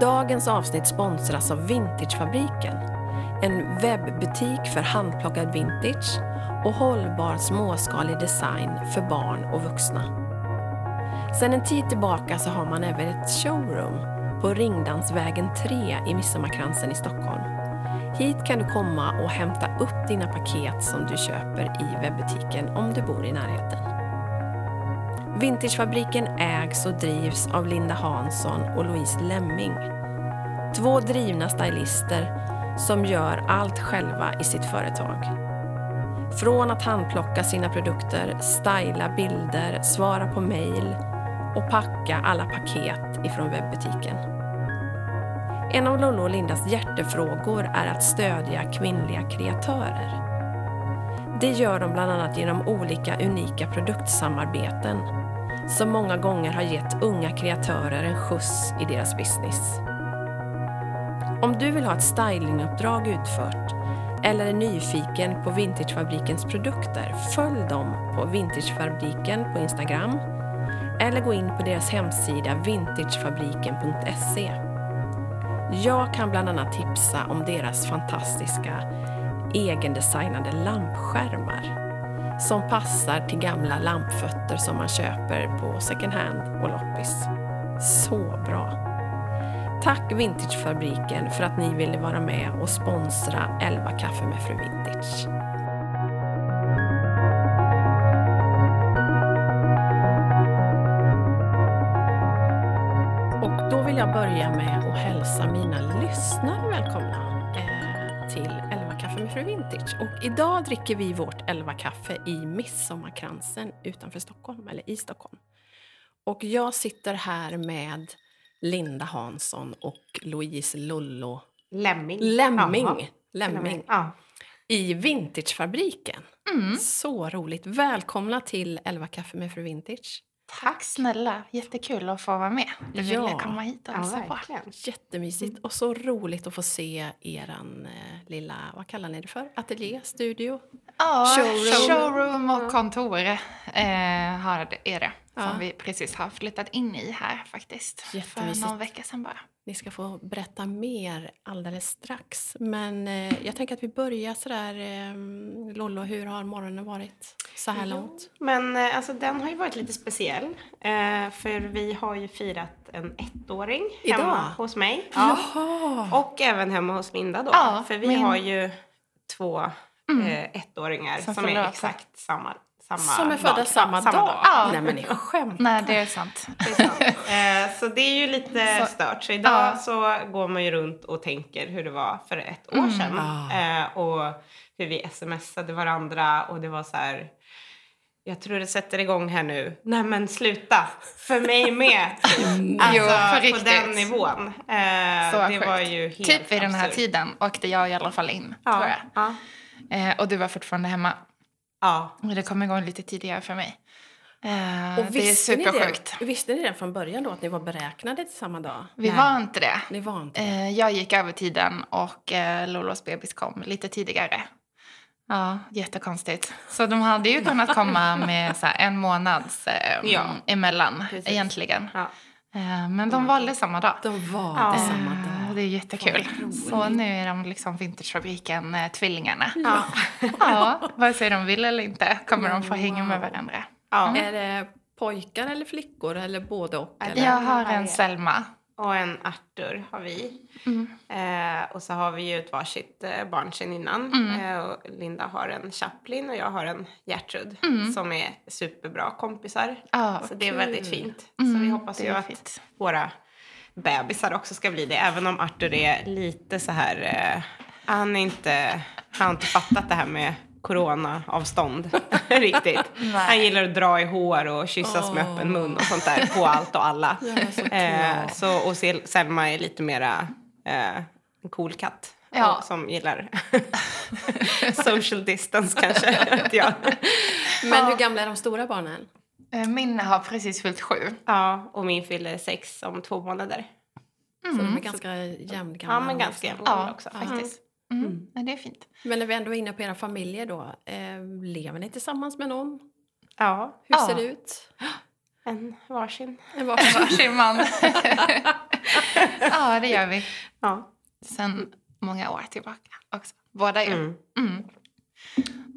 Dagens avsnitt sponsras av Vintagefabriken. En webbutik för handplockad vintage och hållbar småskalig design för barn och vuxna. Sedan en tid tillbaka så har man även ett showroom på Ringdansvägen 3 i Midsommarkransen i Stockholm. Hit kan du komma och hämta upp dina paket som du köper i webbutiken om du bor i närheten. Vintagefabriken ägs och drivs av Linda Hansson och Louise Lemming. Två drivna stylister som gör allt själva i sitt företag. Från att handplocka sina produkter, styla bilder, svara på mejl och packa alla paket ifrån webbutiken. En av Lollo och Lindas hjärtefrågor är att stödja kvinnliga kreatörer. Det gör de bland annat genom olika unika produktsamarbeten som många gånger har gett unga kreatörer en skjuts i deras business. Om du vill ha ett stylinguppdrag utfört eller är nyfiken på Vintagefabrikens produkter, följ dem på Vintagefabriken på Instagram eller gå in på deras hemsida vintagefabriken.se. Jag kan bland annat tipsa om deras fantastiska egendesignade lampskärmar som passar till gamla lampfötter som man köper på second hand och loppis. Så bra! Tack Vintagefabriken för att ni ville vara med och sponsra 11 kaffe med Fru Vintage. Och då vill jag börja med att hälsa mina lyssnare välkomna 11 kaffe med Fru Vintage. Och idag dricker vi vårt 11 kaffe i Midsommarkransen utanför Stockholm, eller i Stockholm. Och jag sitter här med Linda Hansson och Louise Lollo Lemming. Lemming. Lemming Ja. i Vintagefabriken. Mm. Så roligt. Välkomna till 11 kaffe med Fru Vintage. Tack snälla, jättekul att få vara med. Du ville Ja. komma hit och Ja, hälsa på. verkligen. Jättemysigt och så roligt att få se eran eh, lilla, vad kallar ni det för? Ateljé, studio? Ja, Showroom. showroom, och kontor eh, har, är det. Ja. Som vi precis har flyttat in i här faktiskt. För någon vecka sedan bara. Ni ska få berätta mer alldeles strax. Men eh, jag tänker att vi börjar sådär. Eh, Lollo, hur har morgonen varit så här långt? Men eh, alltså, den har ju varit lite speciell. Eh, för vi har ju firat en ettåring Idag? hemma hos mig. Jaha! Och även hemma hos Linda då. Ja, för vi min- har ju två Mm. eh, ettåringar Som som, är exakt samma, samma Som är födda dag. samma, Ja, dag? Ja. Nej men ni skämtar. Nej, det är sant. Det är sant. Eh, så det är ju lite Så- stört. Så idag Ja. så går man ju runt och tänker hur det var för ett år Mm. sedan. Ah. Eh, och hur vi smsade varandra och det var så här. Jag tror det sätter igång här nu. Nej men sluta! För mig med! Alltså Jo, för på riktigt. den nivån. Eh, Så det sjukt. var ju helt Typ vid den här tiden åkte jag i alla fall in, tror Ja, jag. ja, Eh, och du var fortfarande hemma. Ja. Och det kom igång lite tidigare för mig. Eh, Och det är visste ni supersjukt. det? Visste ni det från början då att ni var beräknade till samma dag? Vi Nej, var inte det. Ni var inte det. Eh, jag gick över tiden och eh, Lolos bebis kom lite tidigare. Ja, jättekonstigt. Så de hade ju kunnat komma med så en månads eh, Ja. emellan Precis. egentligen. ja. Eh, men de valde samma dag. De var Ja. det samma dag. det är jättekul. Så nu är de liksom Vintagefabriken, eh, tvillingarna. ja. Ja, vare sig de vill eller inte kommer de få hänga med varandra. ja. Är det pojkar eller flickor eller både och? Eller? Jag har en Selma. Och en Arthur har vi. Mm. Eh, och så har vi ju ett varsitt eh, barn sen innan. Mm. Eh, Linda har en Chaplin och jag har en Gertrud. Mm. Som är superbra kompisar. Ja, så det är kul. väldigt fint. så Mm, vi hoppas det ju att fint. våra bebisar också ska bli det. Även om Arthur är lite så här... Eh, han är inte... Han har inte fattat det här med coronaavstånd riktigt. Nej. Han gillar att dra i hår och kyssas med Åh. öppen mun och sånt där på allt och alla. Ja, såklart. Eh, så, och Sel- Selma är lite mera eh, en cool katt. Ja. Och, som gillar social distance kanske. jag. Men hur gamla är de stora barnen? Eh, Min har precis fyllt sju. Ja, och min fyller sex om två månader. Så de är ganska jämngamla. Ja, men ganska liksom. jämngamla Ja, också. faktiskt. Mm. Men det är fint. Men när vi ändå är inne på era familjer då. Eh, lever ni tillsammans med någon? Ja. Hur Ja. ser det ut? En varsin. En varsin. Varsin man. ja, det gör vi. Ja. Sen många år tillbaka också. Båda ju. Mm. Mm.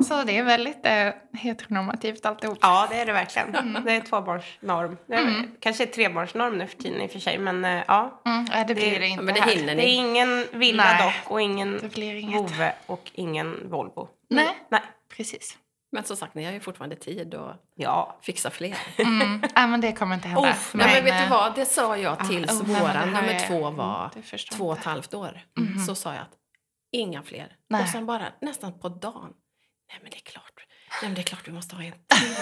Så det är väldigt eh, heteronormativt alltihop. ja, det är det verkligen. Det är tvåbarnsnorm. Det är Mm. kanske trebarnsnorm nu för tiden i och för sig, men eh, ja. Mm, nej, det blir Det- det inte men det här. hinner Det är ni. ingen villa Nej. dock och ingen Det vovve och ingen Volvo. Nej, Nej. precis. Men som sagt, ni har ju fortfarande tid att Ja. fixa fler. Mm. nej, men det kommer inte hända. Oh, nej, men vet du vad? Det sa jag tills oh, nej, men det våran nummer två mm, var det förstår två och ett halvt år. Mhm. Så sa jag att inga fler. Nej. Och sen bara nästan på dagen. Nej men det är klart. Nej men det är klart vi måste ha en till.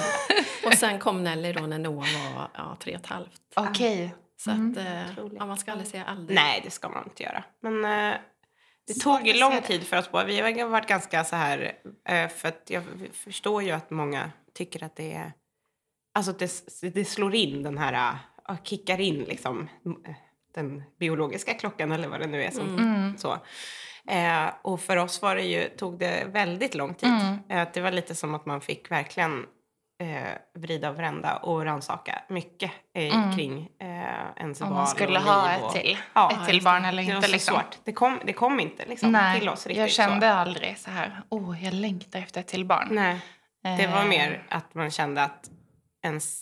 och sen kom Nelly då när Noah var ja, tre och ett halvt. Okej. Så Mm. att eh, ja, man ska aldrig säga aldrig. Nej, det ska man inte göra. Men eh, det Svårt tog ju att lång det. tid för oss båda. Vi har varit ganska så här, eh, för att jag förstår ju att många tycker att det är, alltså det, det slår in den här, uh, kickar in liksom eh, den biologiska klockan eller vad det nu är som Mm. så. Eh, och för oss var det ju, tog det väldigt lång tid. Mm. Eh, det var lite som att man fick verkligen eh, vrida och vända och rannsaka mycket eh, Mm. kring eh, ens Om val man skulle ha ett till, Ja, ett till barn eller det var inte. så Liksom. svårt. Det kom, det kom inte liksom, Nej, till oss riktigt. jag kände så. aldrig så här, oh, jag längtar efter ett till barn. Nej, det var Eh, mer att man kände att ens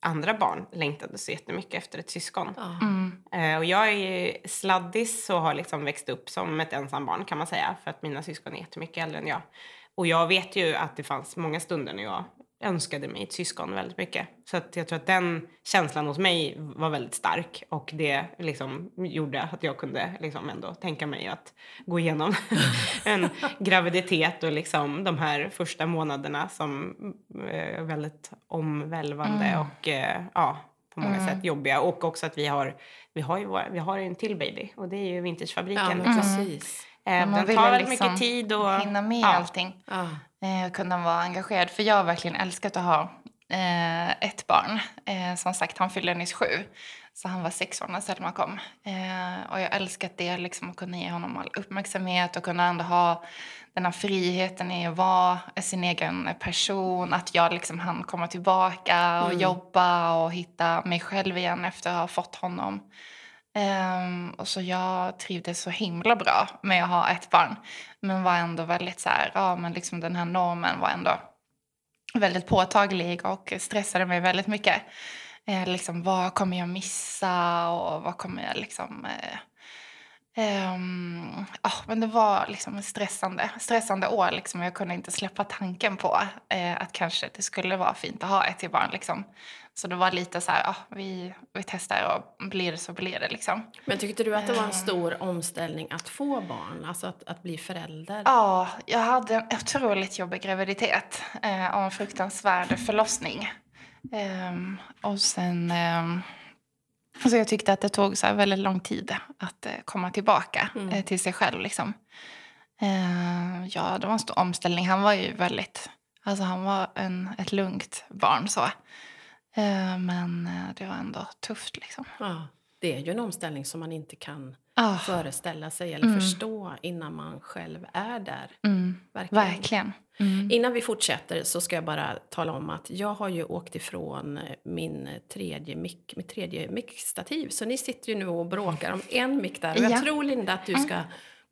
andra barn längtade så jättemycket efter ett syskon. Mm. Eh, och jag är ju sladdis och har liksom växt upp som ett ensambarn kan man säga. För att mina syskon är jättemycket äldre än jag. Och jag vet ju att det fanns många stunder när jag önskade mig ett syskon väldigt mycket. Så att jag tror att den känslan hos mig var väldigt stark. Och det liksom gjorde att jag kunde liksom ändå tänka mig att gå igenom en graviditet och liksom de här första månaderna som eh, är väldigt omvälvande Mm. och eh, ja, på många Mm. sätt jobbiga. Och också att vi har, vi har ju vår, vi har ju en till baby och det är ju Vintagefabriken. ja, Mm. precis. Eh, man den tar väl väldigt liksom mycket tid och... Hinna med ja. allting. Ja. Eh, kunna vara engagerad. För jag har verkligen älskat att ha eh, ett barn. Eh, som sagt, han fyllde nyss sju. Så han var sex år när Selma kom. Eh, och jag älskat det, liksom, att kunna ge honom all uppmärksamhet och kunna ändå ha den här friheten i att vara sin egen person. Att jag liksom hann komma tillbaka och Mm. jobba och hitta mig själv igen efter att ha fått honom. Um, och så jag trivdes så himla bra med att ha ett barn. Men var ändå väldigt så här, ja men liksom den här normen var ändå väldigt påtaglig och stressade mig väldigt mycket. Eh, liksom, vad kommer jag missa och vad kommer jag liksom... Eh, ehm, oh, men det var liksom en stressande, stressande år. Liksom. Jag kunde inte släppa tanken på eh, att kanske det skulle vara fint att ha ett till barn. Liksom. Så det var lite så här, ja, vi, vi testar och blir det så blir det. Liksom. Men tyckte du att det var en Ehm. stor omställning att få barn? Alltså att, att bli förälder? Ja, jag hade en otroligt jobbig graviditet eh, och en fruktansvärd förlossning. Ehm, och sen... ehm, så jag tyckte att det tog så väldigt lång tid att eh, komma tillbaka Mm. eh, till sig själv. Liksom. Ehm, ja, det var en stor omställning. Han var ju väldigt... Alltså han var en, ett lugnt barn så. Ehm, men eh, det var ändå tufft liksom. Ja. Det är ju en omställning som man inte kan Ah, föreställa sig eller Mm. förstå innan man själv är där. mm, Verkligen. verkligen. Mm. Innan vi fortsätter så ska jag bara tala om att jag har ju åkt ifrån min tredje mick, mitt tredje mickstativ. Så ni sitter ju nu och bråkar om en mick där. Och jag Ja. tror Linda att du ska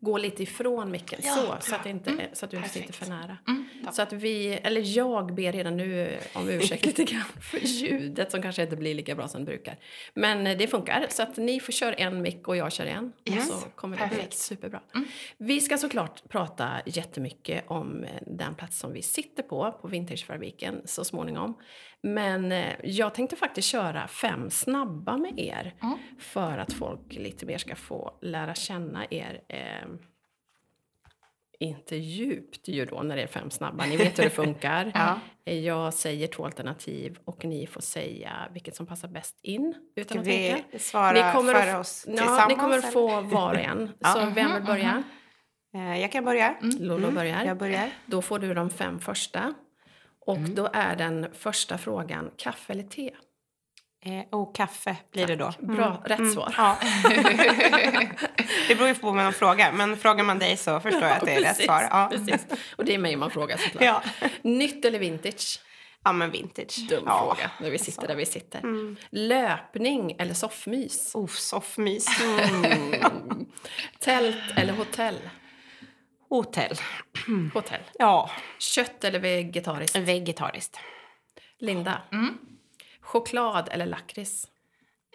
gå lite ifrån micken Ja, så, bra. så att, inte, Mm. så att du inte sitter för nära. Mm. Så att vi, eller jag ber redan nu om ursäkt lite grann för ljudet som kanske inte blir lika bra som det brukar. Men eh, det funkar, så att ni får köra en mick och jag kör en. Yes. Och så kommer det bli superbra. Mm. Vi ska såklart prata jättemycket om eh, den plats som vi sitter på, på Vintagefabriken, så småningom. Men eh, jag tänkte faktiskt köra fem snabba med er Mm. för att folk lite mer ska få lära känna er. Eh, inte djupt ju då när det är fem snabba. Ni vet hur det funkar. Ja. Jag säger två alternativ och ni får säga vilket som passar bäst in. Utan att tänka. vi svara Ni kommer, för att, oss ja, tillsammans? ni kommer eller? få var och en. Ja. Så vem vill Mhm, börja? Eh, Jag kan börja. Mm, börjar. Jag börjar. Då får du de fem första. Och Mm. då är den första frågan kaffe eller te? Eh, och kaffe blir det då. Bra, rätt svar. Ja. det beror ju på vad man frågar, men frågar man dig så förstår jag att det är rätt svar. Ja. precis. Och det är mig man frågar såklart. Ja. Nytt eller vintage? Ja, men vintage. Dum ja. fråga när vi sitter där vi sitter. Löpning eller soffmys? Oh, soffmys. Mm. Tält eller hotell? Hotell. Hotell. Ja, Kött eller vegetariskt? vegetariskt. Linda? Mm. Choklad eller lakrits?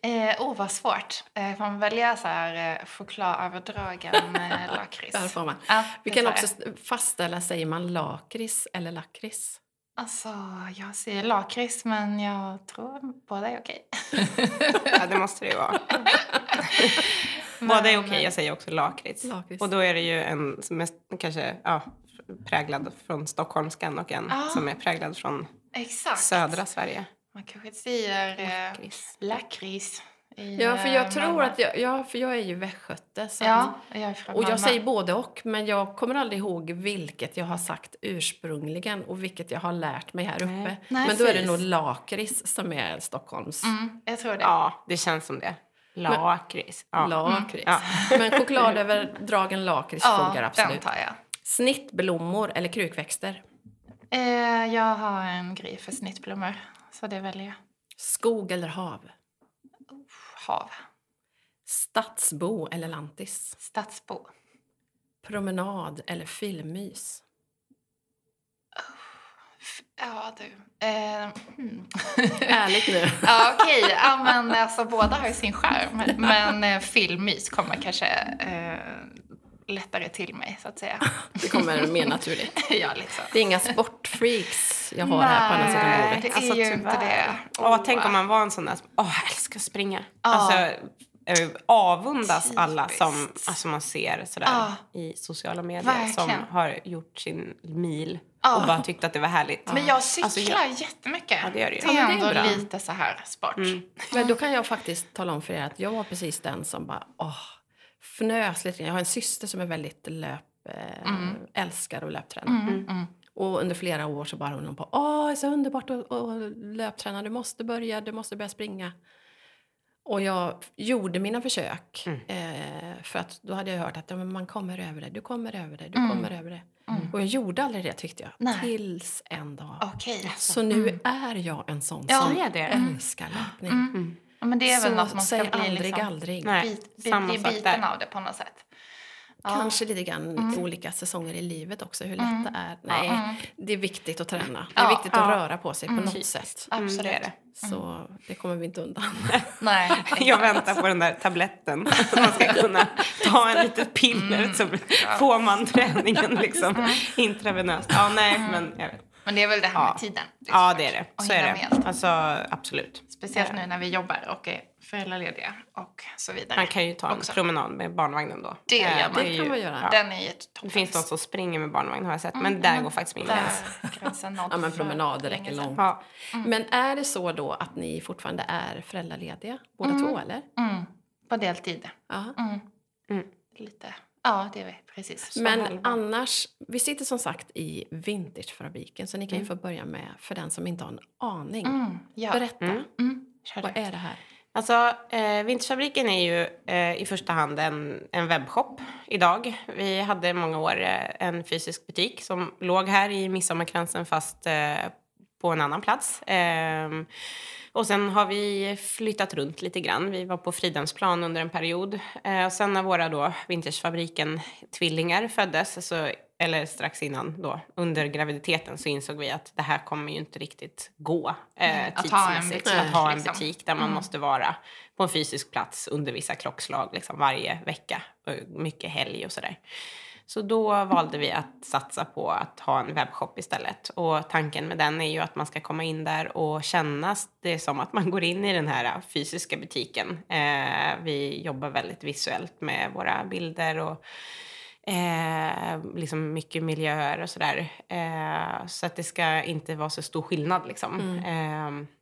Eh, oh, vad svårt. Eh, får man välja så här eh, chokladöverdragen eh, lakrits? Där får man. Ja, Vi det kan också fastställa, säger man lakrits eller lakrits? Alltså, jag säger lakrits, men jag tror båda är okej. Ja, det måste det ju vara. Båda är okej, jag säger också lakrits. Lakrits. Och då är det ju en som är kanske ja, präglad från stockholmskan och en Ah. som är präglad från Exakt. södra Sverige. Man kanske säger eh, Lakrits. lakrits. i, Ja, för eh, jag tror Malmö. att jag, ja, för jag är ju västgöte. Så Ja, jag är från och jag Malmö. säger både och, men jag kommer aldrig ihåg vilket jag har sagt ursprungligen och vilket jag har lärt mig här uppe. Nej. Nej, men då är det precis. nog lakrits som är Stockholms Mm, jag tror det. Ja, det känns som det. Lakrits. Ja. lakrits. Ja. Men chokladöverdragen lakrits ja funkar den absolut. tar jag. Snittblommor eller krukväxter? Eh, jag har en grej för snittblommor, så det väljer jag. Skog eller hav? Hav. Stadsbo eller lantis? Stadsbo. Promenad eller filmmys? Ja, du. Eh, hmm. Ärligt nu. ja, okej. Ja, men alltså, båda har ju sin charm. Men eh, filmmys kommer kanske eh, lättare till mig, så att säga. Det kommer mer naturligt. ja, liksom. Det är inga sportfreaks jag har här på andra sidan Nej, bordet. det är Alltså, ju inte tyvärr. det. Åh, tänk om man var en sån där som åh, jag älskar att springa. Ja. Alltså, eh, avundas alla Typiskt. som alltså man ser sådär Ja. i sociala medier som Verkligen. har gjort sin mil Ja. och bara tyckt att det var härligt. Men jag cyklar Alltså, jag- jättemycket. Ja, det gör du ju. Det är Ja, men det är ändå lite så här sport. Mm. Men då kan jag faktiskt tala om för er att jag var precis den som bara åh, fnös lite. Jag har en syster som är väldigt löp, eh, Mm. älskar att löpträna. Mm, mm. Och under flera år så bara hon på åh, det är så underbart att, att löpträna. Du måste börja, du måste börja springa. Och jag gjorde mina försök. Mm. Eh, för att då hade jag hört att ja, man kommer över det, du kommer över det, du Mm. kommer över det. Mm. Och jag gjorde aldrig det tyckte jag. Nej. Tills en dag. Okej. Så nu är jag en sån Ja, som det är det. älskar löpning. Mm. Mm. Ja, men det är väl så något man ska säg bli aldrig liksom, aldrig. Nej, bit, bit, samma bli sak biten där. av det på något sätt. Kanske lite grann Mm. olika säsonger i livet också, hur lätt Mm. det är. Nej, Mm. det är viktigt att träna. Det är viktigt att röra på sig på Mm. något Typiskt. sätt. Mm, Absolut. det det. Så det kommer vi inte undan. Nej. Jag väntar på den där tabletten. Att man ska kunna ta en litet piller Mm. så får man träningen liksom intravenöst. Ja, nej, Mm. men jag vet. Men det är väl det här Ja. med tiden. Ja, svårt det är det. Så är det. Alltså, absolut. Speciellt nu när vi jobbar och är föräldralediga och så vidare. Man kan ju ta en Också. promenad med barnvagnen då. Det Eh, gör man. Det ju- kan man göra. Ja. Den är ju ett Det finns de som springer med barnvagn har jag sett, men Mm, där mm. går faktiskt min gräns. Ja, men promenader räcker långt. Ja. Men är det så då att ni fortfarande är föräldralediga båda Mm. två eller? Mm. På deltid. Ja. Mm. Mm. Lite. Ja, det är vi. Precis. Men annars, vi sitter som sagt i Vintagefabriken så ni kan ju få börja med för den som inte har en aning. Mm. Ja. Berätta, Mm. Mm. Vad är det här? Alltså, eh, Vintagefabriken är ju eh, i första hand en, en webbshop idag. Vi hade många år eh, en fysisk butik som låg här i Midsommarkransen fast eh, på en annan plats. Och sen har vi flyttat runt lite grann. Vi var på Fridhemsplan under en period. Eh, och sen när våra då Vintagefabriken tvillingar föddes, alltså, eller strax innan då, under graviditeten så insåg vi att det här kommer ju inte riktigt gå eh, Att ha en tidsmässigt. butik, att ha en liksom. butik där man Mm. måste vara på en fysisk plats under vissa klockslag liksom varje vecka. Och mycket helg och sådär. Så då valde vi att satsa på att ha en webbshop istället. Och tanken med den är ju att man ska komma in där och känna det som att man går in i den här fysiska butiken. Eh, vi jobbar väldigt visuellt med våra bilder och eh, liksom mycket miljöer och sådär. Eh, så att det ska inte vara så stor skillnad liksom. Eh,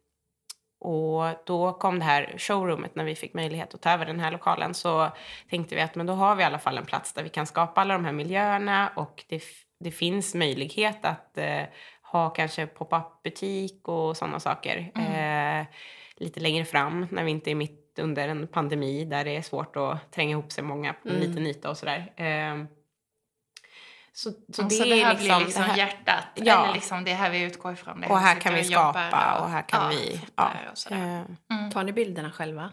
och då kom det här showroomet när vi fick möjlighet att ta över den här lokalen så tänkte vi att men då har vi i alla fall en plats där vi kan skapa alla de här miljöerna och det, det finns möjlighet att eh, ha kanske pop-up butik och sådana saker eh, lite längre fram när vi inte är mitt under en pandemi där det är svårt att tränga ihop sig många på en Mm. liten yta och sådär. Eh, Så, så Så det, det, är här liksom, blir liksom det här, hjärtat. Ja. Eller liksom det här vi utgår ifrån. Och här kan vi skapa och här kan ja, vi... Ja, och eh, Tar ni bilderna själva?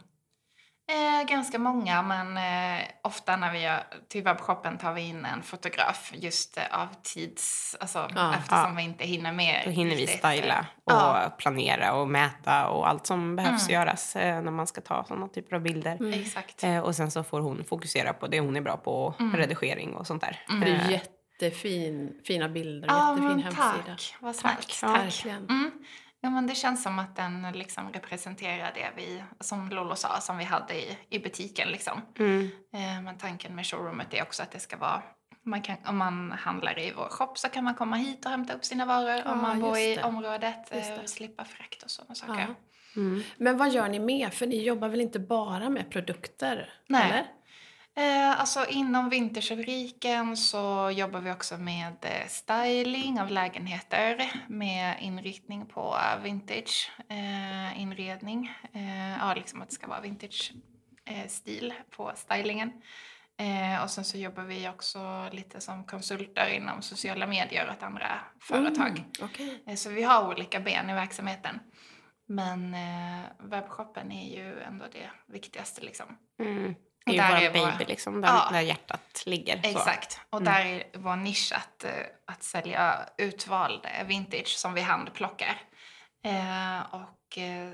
Eh, ganska många, men eh, ofta när vi gör, till webbshoppen tar vi in en fotograf just eh, av tids... Alltså, Ja. eftersom Ja. vi inte hinner med. Då hinner vi riktigt, eh, styla och ja. planera och mäta och allt som behövs Mm. göras eh, när man ska ta sådana typer av bilder. Mm. Exakt. Eh, och sen så får hon fokusera på det hon är bra på, Mm. redigering och sånt där. Mm. Det är jättefin, fina bilder och Ja, jättefin hemsida. tack. Vad snällt. Tack. Verkligen. Mm. Ja, men det känns som att den liksom representerar det vi, som Lolo sa, som vi hade i, i butiken. Liksom. mm. Eh, men tanken med showroomet är också att det ska vara man kan, om man handlar i vår shop så kan man komma hit och hämta upp sina varor Ja, om man bor i det. området eh, och slippa frakt och sådana saker. Ja. Mm. Men vad gör ni mer? För ni jobbar väl inte bara med produkter? Nej. Eller? Eh, alltså inom vinterfabriken så jobbar vi också med eh, styling av lägenheter med inriktning på vintage eh, inredning. Eh, ja, liksom att det ska vara vintage eh, stil på stylingen. Eh, och sen så jobbar vi också lite som konsulter inom sociala medier åt andra företag. Mm. Eh, Så vi har olika ben i verksamheten. Men webbshoppen är ju ändå det viktigaste liksom. Mm. Och Det är där ju är vår vår- baby, liksom, där, Ja. där hjärtat ligger. Så. Exakt. Och Mm. där är vår nisch att, eh, att sälja utvald vintage som vi handplockar. Eh, och eh,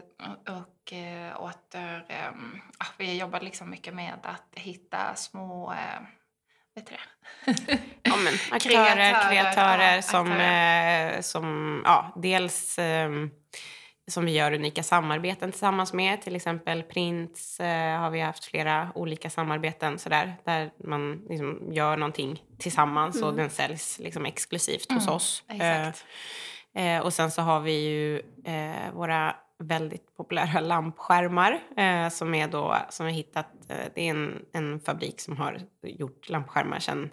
och eh, åter... Eh, vi jobbar liksom mycket med att hitta små... Eh, vet du det? Ja, men, aktörer, Kreatörer, kreatörer ja, som, aktörer. som ja, dels ehm, som vi gör unika samarbeten tillsammans med. Till exempel Prints eh, har vi haft flera olika samarbeten sådär, där man liksom gör någonting tillsammans och Mm. den säljs liksom exklusivt hos Mm, oss. Exakt. Eh, och sen så har vi ju eh, våra väldigt populära lampskärmar eh, som är då, som vi hittat, eh, det är en, en fabrik som har gjort lampskärmar sedan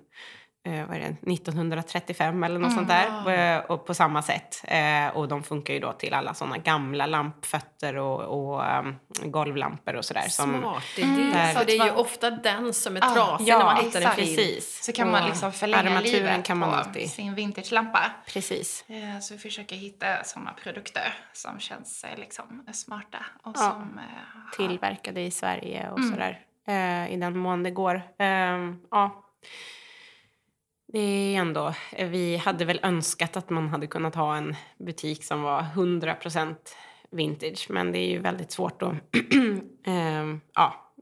eh, vad är det, 1935 eller något Mm. sånt där. Wow. Eh, och på samma sätt. Eh, och de funkar ju då till alla sådana gamla lampfötter och, och um, golvlampor och sådär. Som, Smart idé. Mm, Där- För det är ju så ofta den som är Ja, trasig ja, när man hittar en exakt. precis. Så kan man Och liksom förlänga armaturen livet kan man på alltid- sin vintagelampa. Precis. Eh, Så vi försöker hitta sådana produkter som känns eh, liksom smarta och Ja. som eh, tillverkade i Sverige och Mm. sådär. Eh, I den mån det går. Ehm, ja. Det är ändå, vi hade väl önskat att man hade kunnat ha en butik som var 100% vintage. Men det är ju väldigt svårt att... Eh, ja.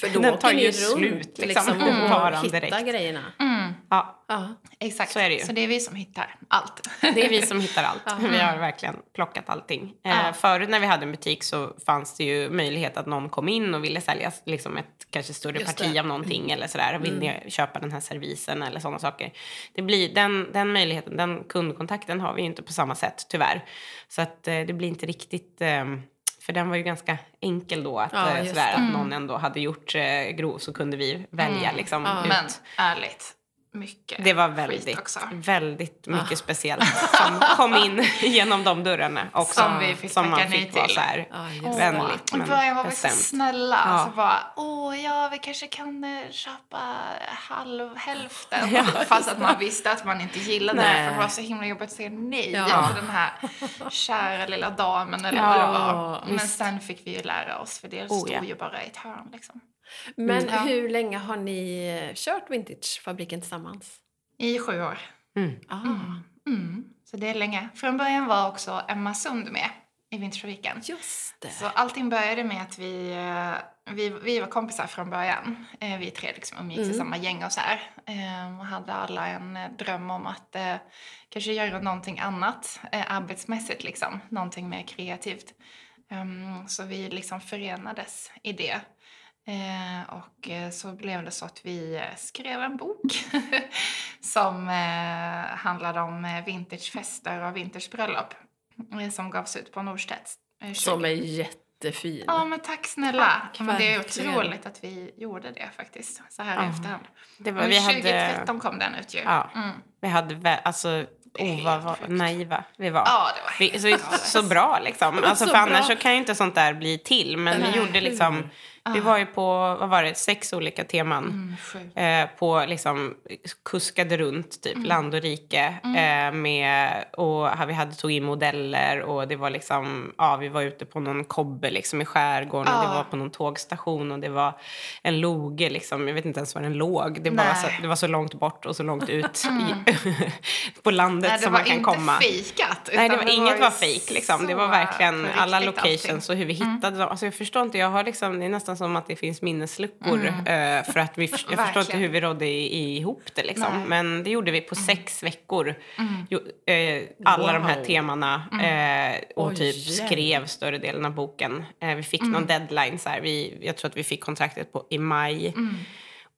För då Den åker tar ni ju runt slut, liksom, liksom, och varan hittar direkt. grejerna. Mm, ja, Ja. exakt. Så är det ju. Så det är vi som hittar allt. det är vi som hittar allt. Ja. Vi har verkligen plockat allting. Ja. Eh, förut när vi hade en butik så fanns det ju möjlighet att någon kom in och ville sälja liksom ett kanske större Just parti det. av någonting eller sådär. Vill Mm. ni köpa den här servisen eller sådana saker. Det blir, den, den möjligheten, den kundkontakten har vi ju inte på samma sätt tyvärr. Så att eh, det blir inte riktigt... ehm, för den var ju ganska enkel då, att, Ja, eh, sådär, att någon ändå hade gjort eh, grov så kunde vi välja Mm. liksom ut. Men ärligt, mycket Det var väldigt, också. väldigt mycket Ah. speciellt som kom in genom de dörrarna. Och Som vi fick som man fick vara till. så här, det. vänligt, men början var vi så bestämt. snälla. Ja. Så bara, åh ja, vi kanske kan eh, köpa halv, hälften. Ja, Fast att man visste att man inte gillade Nej. det. För det var så himla jobbigt att säga nej Ja. till den här kära lilla damen eller Ja, vad det var. Men sen fick vi ju lära oss, för det Oh, stod ja. ju bara i ett hörn. Liksom. Men Mm. Hur länge har ni eh, kört Vintagefabriken tillsammans? I sju år. Mm. Ah. Mm. Mm. Så det är länge. Från början var också Emma Sund med i Vinterfabriken. Just det. Så allting började med att vi, eh, vi, vi var kompisar från början. Eh, Vi tre liksom umgicks i Mm. samma gäng och så här. Eh, Och hade alla en dröm om att kanske göra någonting annat arbetsmässigt liksom. Någonting mer kreativt. Ehm, Så vi liksom förenades i det. Eh, och eh, så blev det så att vi eh, skrev en bok som eh, handlade om eh, vintagefester och vintagebröllop som gavs ut på Norstedts. eh, Som 20. är jättefin. Ja, men tack snälla. Tack, men det är otroligt att vi gjorde det faktiskt, så här i Ja. efterhand. Det var, Men vi 2013 hade, kom den ut ju. Ja. Mm. vi hade alltså, är oh, vad, naiva vi var. Ja, det var Vi, så, så bra liksom. Alltså, Så för annars bra. så kan ju inte sånt där bli till. Men Nej. vi gjorde liksom, Vi var ju på, vad var det, sex olika teman. Mm. Eh, på liksom, kuskade runt typ Mm. land och rike. Eh, med, och vi hade tog in modeller och det var liksom, ja vi var ute på någon kobbe liksom i skärgården och det Ja. var på någon tågstation och det var en loge liksom, jag vet inte ens var den låg. Det, bara Nej. så, det var så långt bort och så långt ut i, på landet Nej, som man kan inte komma. fejkat. Nej, det var, inget ju var fake liksom. Det var verkligen alla locations allting. Mm. och hur vi hittade dem. Alltså jag förstår inte, jag har liksom, det är nästan som att det finns minnesluckor. eh, för att vi, jag förstår inte Mm. Hur vi rådde i, ihop det liksom. Nej. Mm. Men det gjorde vi på sex veckor. Jo, eh, alla de här Wow. temana. Mm. Eh, och Oj, typ skrev större delen av boken. Eh, vi fick Mm. någon deadline så här. Vi, jag tror att vi fick kontraktet på, i maj.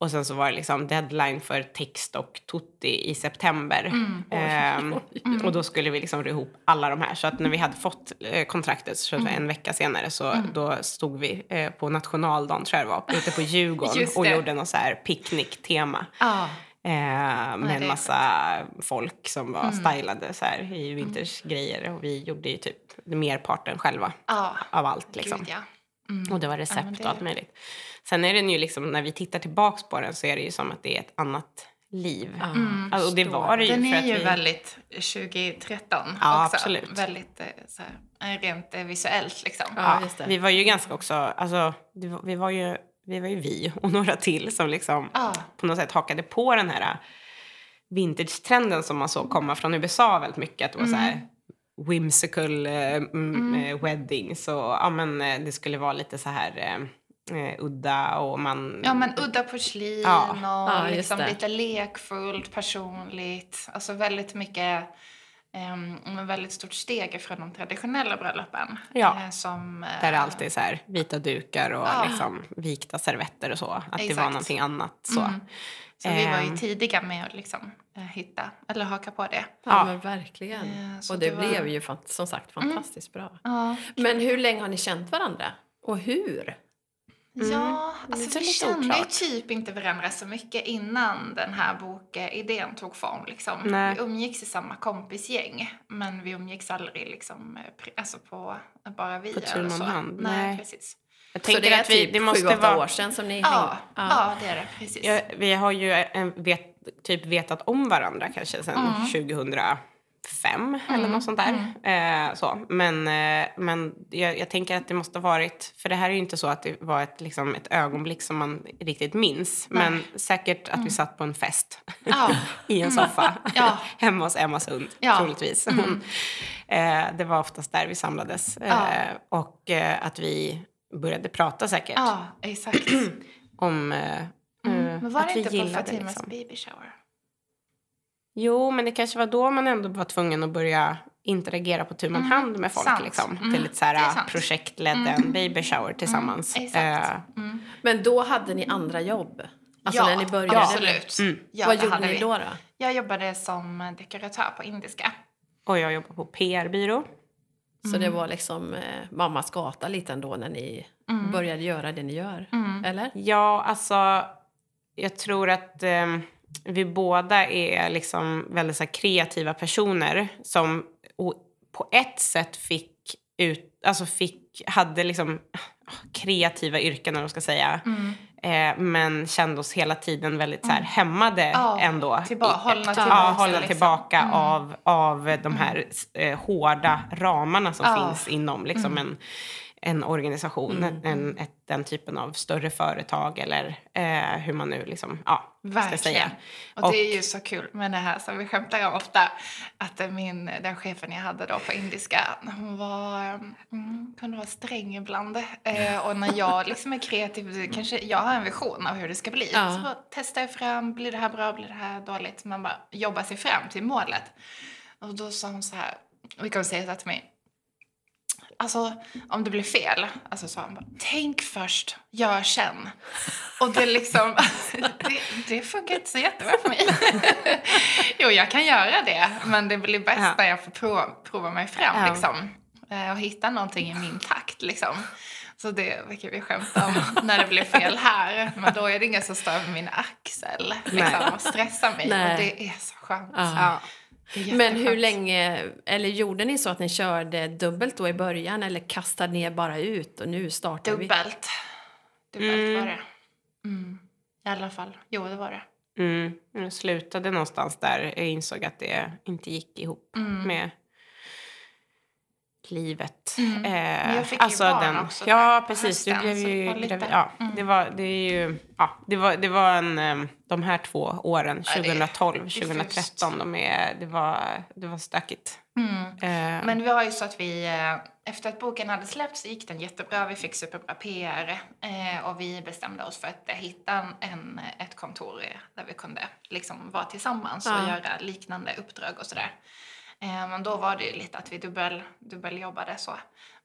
Mm. Och sen så var det liksom deadline för text och tutti i september. Mm. Ehm, Och då skulle vi liksom ro ihop alla de här. Så att när vi hade fått eh, kontraktet, så Mm. en vecka senare, så då stod vi eh, på nationaldagen, tror jag det var, ute på Djurgården och gjorde något så här picknicktema. Ja. Eh, med en massa folk som var stylade så här i vintersgrejer. Och vi gjorde ju typ merparten själva Ja. av allt. Liksom. Gud, ja. Mm. Och det var recept Ja, det- och allt möjligt. Sen är den ju liksom, när vi tittar tillbaks på den så är det ju som att det är ett annat liv. Ja, Alltså, och det var det ju Den för är att ju vi... väldigt 2013 Ja, också. absolut. Väldigt eh, så här, eh, rent eh, visuellt liksom. Ja, just det. Vi var ju ganska också, alltså, det var, vi var ju vi var ju vi och några till som liksom Ja. på något sätt hakade på den här äh, vintage-trenden som man såg komma från USA väldigt mycket. Att det var så här whimsical eh, mm, eh, weddings och ja, men, eh, det skulle vara lite så här eh, eh, udda och man... Ja men udda porslin Ja. och Ja, liksom det. lite lekfullt, personligt. Alltså väldigt mycket, um, en väldigt stort steg från de traditionella bröllopen. Ja. eh, som, eh, Där det alltid är så här vita dukar och Ja. liksom vikta servetter och så. Att det var Exakt. någonting annat. Så. Mm. Så vi var ju Ehm. tidiga med att liksom, eh, hitta, eller haka på det. Ja, Ja. men verkligen. Eh, så och det, det var- blev ju som sagt fantastiskt bra. Ja, Men hur länge har ni känt varandra? Och hur? Ja, Det är alltså vi lite kände ju oklart. typ inte varandra så mycket innan den här bokidén tog form. Liksom. Nej. Vi umgicks i samma kompisgäng, men vi umgicks aldrig liksom, alltså på bara vi På eller så. hand, Nej, nej. precis. Jag Så det tänker är att vi, typ det måste 7-8 vara... år sedan som ni Ja, hängde? ja. det är det. Precis. Ja, vi har ju en, vet, typ vetat om varandra kanske sedan Mm. 2005 eller något sånt där. Eh, så. Men, eh, men jag, jag tänker att det måste ha varit, för det här är ju inte så att det var ett, liksom, ett ögonblick som man riktigt minns. Men säkert att vi satt på en fest Ja. i en soffa Ja. hemma hos Emma Sund, Ja. troligtvis. Hon, eh, det var oftast där vi samlades. Eh, Ja. Och eh, att vi började prata säkert ja, exakt. om eh, eh, Men var det inte på gillade Fatimas liksom. baby shower? Jo, men det kanske var då man ändå var tvungen att börja interagera på tu man hand med folk. Mm, sant. Liksom, Mm, till ett så här projektledd en baby shower tillsammans. Mm, exakt. Eh, Mm. Men då hade ni andra jobb? Alltså ja, när ni började? absolut. Mm. Ja, Vad gjorde ni då? då? Jag jobbade som dekoratör på Indiska. och jag jobbar på PR-byrå. Så det var liksom eh, mammas gata lite ändå när ni började göra det ni gör? Mm. Eller? Ja, alltså jag tror att eh, vi båda är liksom väldigt så kreativa personer som på ett sätt fick ut, alltså fick, hade liksom kreativa yrken, eller ska säga. Mm. Eh, men kände oss hela tiden väldigt så här, hämmade Ja, ändå. tillba- hållna ja, tillbaka, hållna liksom. tillbaka Mm. av, av de här eh, hårda ramarna som Ja. Mm. finns inom liksom, en, en organisation. En, ett, den typen av större företag eller eh, hur man nu liksom, ja, ska säga. Och, det är ju så kul med det här som vi skämtar om ofta. Att min, den chefen jag hade då på indiska, hon var, mm, kunde vara sträng ibland. Eh, och när jag liksom är kreativ, kanske jag har en vision av hur det ska bli. Ja. Så testar jag fram, blir det här bra, blir det här dåligt? Man bara jobbar sig fram till målet. Och då sa hon så här, vilka hon säger så här till mig. Alltså, om det blir fel, alltså sa han bara, tänk först, gör sen. Och det liksom, det, det funkar inte så jättebra för mig. jo, jag kan göra det, men det blir bäst Ja. när jag får prova, prova mig fram Ja. liksom. Eh, Och hitta någonting i min takt liksom. Så det brukar vi skämta om när det blir fel här. Men då är det ingen som står över min axel liksom, och stressar mig. Nej. Och det är så skönt. Ja. Men hur länge, eller gjorde ni så att ni körde dubbelt då i början eller kastade ner bara ut och nu startar vi? Dubbelt. Det var, Mm. var det. Mm. I alla fall. Jo, det var det. Mm. Jag slutade någonstans där. Jag insåg att det inte gick ihop Mm. med livet. Mm. Men jag fick ju alltså barn den, också Ja, precis. Du hösten, blev så det ju gravid. Ja, Mm. det var, det är ju, ja, det var, det var en, em, de här två åren, Ja, det är 2012, diffust. 2013, de är, det, var, det var stökigt. Mm. Eh, Men vi var ju så att vi, eh, efter att boken hade släppts så gick den jättebra. Vi fick superbra PR eh, och vi bestämde oss för att eh, hitta en, ett kontor eh, där vi kunde liksom vara tillsammans och Ja. göra liknande uppdrag och sådär. Eh, Men då var det ju lite att vi dubbel, dubbeljobbade så.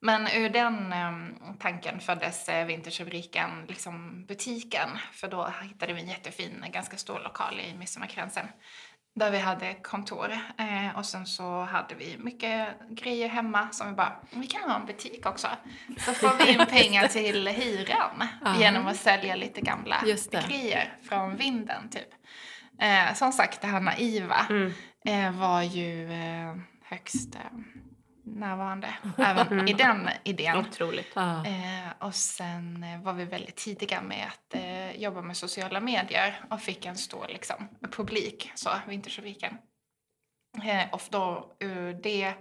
Men ur den eh, tanken föddes eh, Vintagefabriken, liksom butiken. För då hittade vi en jättefin, ganska stor lokal i Midsommarkransen där vi hade kontor. Eh, och sen så hade vi mycket grejer hemma som vi bara, vi kan ha en butik också. Så får vi in pengar till hyran genom att sälja lite gamla grejer från vinden typ. Eh, som sagt, det här naiva mm. Eh, var ju eh, högst eh, närvarande även i den idén. Otroligt. Ja. Eh, och sen var vi väldigt tidiga med att eh, jobba med sociala medier och fick en stor liksom, publik, så Vinterfabriken. Eh, och då ur det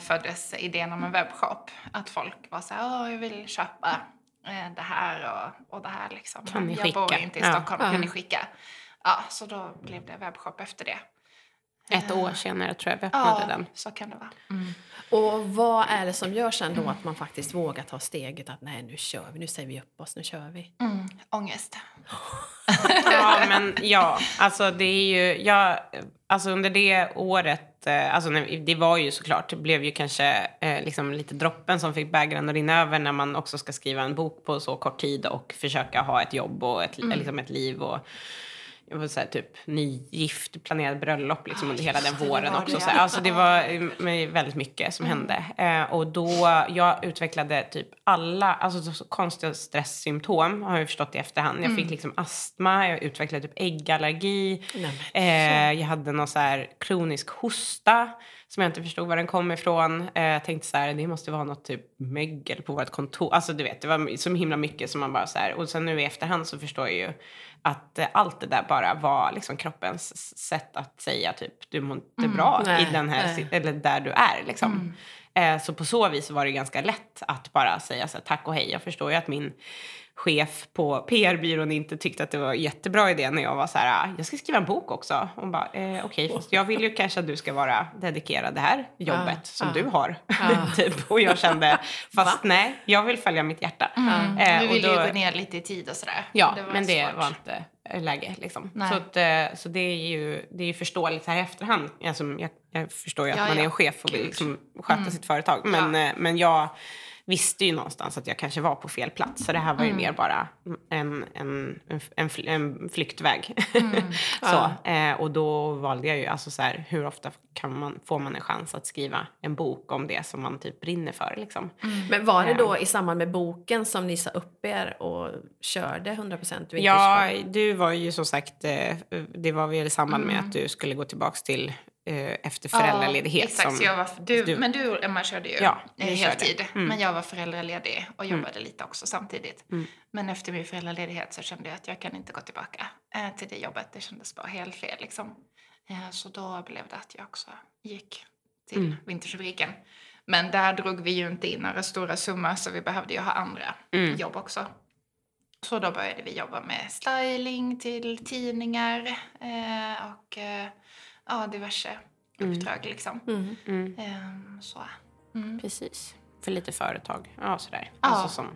föddes idén om en webbshop. Att folk var så här, jag vill köpa det här och, och det här. Liksom. Kan ni jag bor inte i. Stockholm, Ja. kan ni skicka? Ja, så då blev det webbshop efter det. Ett år senare tror jag vi öppnade Ja, den. så kan det vara. Och vad är det som gör sen då att man faktiskt vågar ta steget att nej nu kör vi, nu säger vi upp oss, nu kör vi. Mm, ångest. Ja, men ja, alltså det är ju, jag, alltså under det året, eh, alltså det var ju såklart, det blev ju kanske eh, liksom lite droppen som fick bägaren att rinna över när man också ska skriva en bok på så kort tid och försöka ha ett jobb och ett, liksom ett liv och jag var så här, typ nygift, planerad bröllop liksom under hela den våren också. Så, här, alltså det var med väldigt mycket som hände. Eh, och då, jag utvecklade typ alla, alltså så, så konstiga stresssymptom har jag förstått i efterhand. Jag fick liksom astma, jag utvecklade typ äggallergi. Eh, jag hade någon så här kronisk hosta som jag inte förstod var den kom ifrån. Eh, jag tänkte så här, det måste vara något typ mögel på vårt kontor. Alltså du vet, det var så himla mycket som man bara så här. Och sen nu i efterhand så förstår jag ju att eh, allt det där bara var liksom kroppens sätt att säga typ du mår inte bra Nej, i den här, nej. eller där du är liksom. Eh, så på så vis var det ganska lätt att bara säga så här, tack och hej. Jag förstår ju att min chef på PR-byrån inte tyckte att det var en jättebra idé när jag var så här, "Ah, jag ska skriva en bok också. Hon bara, eh, okej, fast jag vill ju kanske att du ska vara dedikerad det här jobbet Ja, som ja. du har. Ja. typ. Och jag kände, fast nej, jag vill följa mitt hjärta. Mm. Eh, vi och ville då- ju gå ner lite i tid och sådär. Ja, men det svårt. var inte eh, läge. Liksom. Så, att, eh, så det är ju det är ju förståeligt här i efterhand. Alltså, jag, jag förstår ju att Ja, man är ja. en chef och vill liksom sköta sitt företag. Men, eh, men jag visste ju någonstans att jag kanske var på fel plats. Så det här var ju Mm. mer bara en, en, en, en, fly- en flyktväg. Mm. så, eh, och då valde jag ju, alltså så här, hur ofta kan man, får man en chans att skriva en bok om det som man typ brinner för? Liksom. Men var det då i samband med boken som ni sa upp er och körde 100% vintage? Ja, du var ju som sagt, eh, det var väl i samband Mm. med att du skulle gå tillbaks till efter föräldraledighet. exakt. som, så jag var, du, du- Men du Emma körde ju Ja, eh, heltid. Mm. Men jag var föräldraledig och jobbade lite också samtidigt. Men efter min föräldraledighet så kände jag att jag kan inte gå tillbaka eh, till det jobbet. Det kändes bara helt fel liksom. Eh, så då blev det att jag också gick till Mm. Vinterfabriken. Men där drog vi ju inte in några stora summor så vi behövde ju ha andra Mm. jobb också. Så då började vi jobba med styling till tidningar eh, och eh, ja, diverse uppdrag liksom. Mm. Mm, Ehm, så. Mm. precis. För lite företag. Ja, sådär. Ja. Alltså som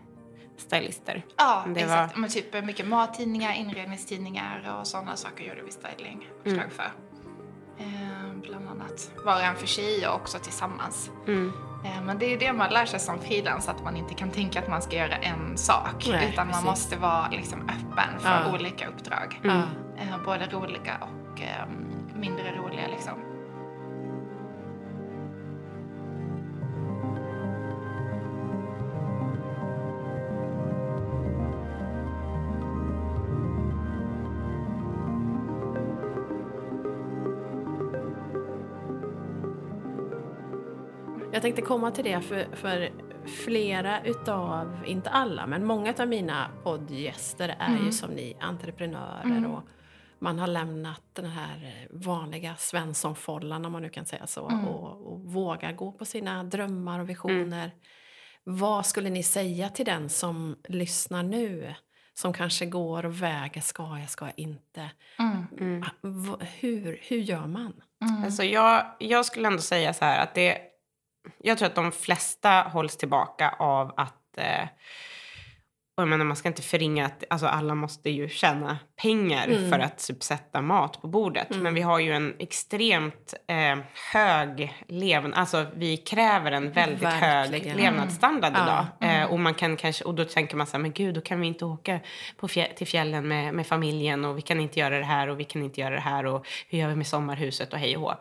stylister. Ja, Det exakt. var- Men typ mycket mattidningar, inredningstidningar och sådana saker gjorde vi stylinguppdrag Mm. för. Ehm, bland annat var en för sig och också tillsammans. Mm. Ehm, men det är det man lär sig som frilans, att man inte kan tänka att man ska göra en sak. Nej, utan precis. man måste vara liksom öppen för Ja. olika uppdrag. Ehm, både roliga och ehm, mindre roliga liksom. Jag tänkte komma till det, för, för flera utav, inte alla, men många av mina poddgäster är Mm. ju som ni entreprenörer och man har lämnat den här vanliga Svenssonfållan, om man nu kan säga så, Mm. och, och vågar gå på sina drömmar och visioner. Vad skulle ni säga till den som lyssnar nu? Som kanske går och väger, ska jag, ska jag inte? Mm. Ah, v- Hur, hur gör man? Mm. Alltså jag, jag skulle ändå säga så här att det... Jag tror att de flesta hålls tillbaka av att... Eh, och jag menar, man ska inte förringa att alltså alla måste ju tjäna pengar Mm. för att typ, sätta mat på bordet. Mm. Men vi har ju en extremt eh, hög levnad... Alltså vi kräver en väldigt Verkligen. hög levnadsstandard Mm. idag. Eh, och, man kan kanske, och då tänker man så här, men gud, då kan vi inte åka på fjä- till fjällen med, med familjen och vi kan inte göra det här och vi kan inte göra det här och hur gör vi med sommarhuset och hej och hå.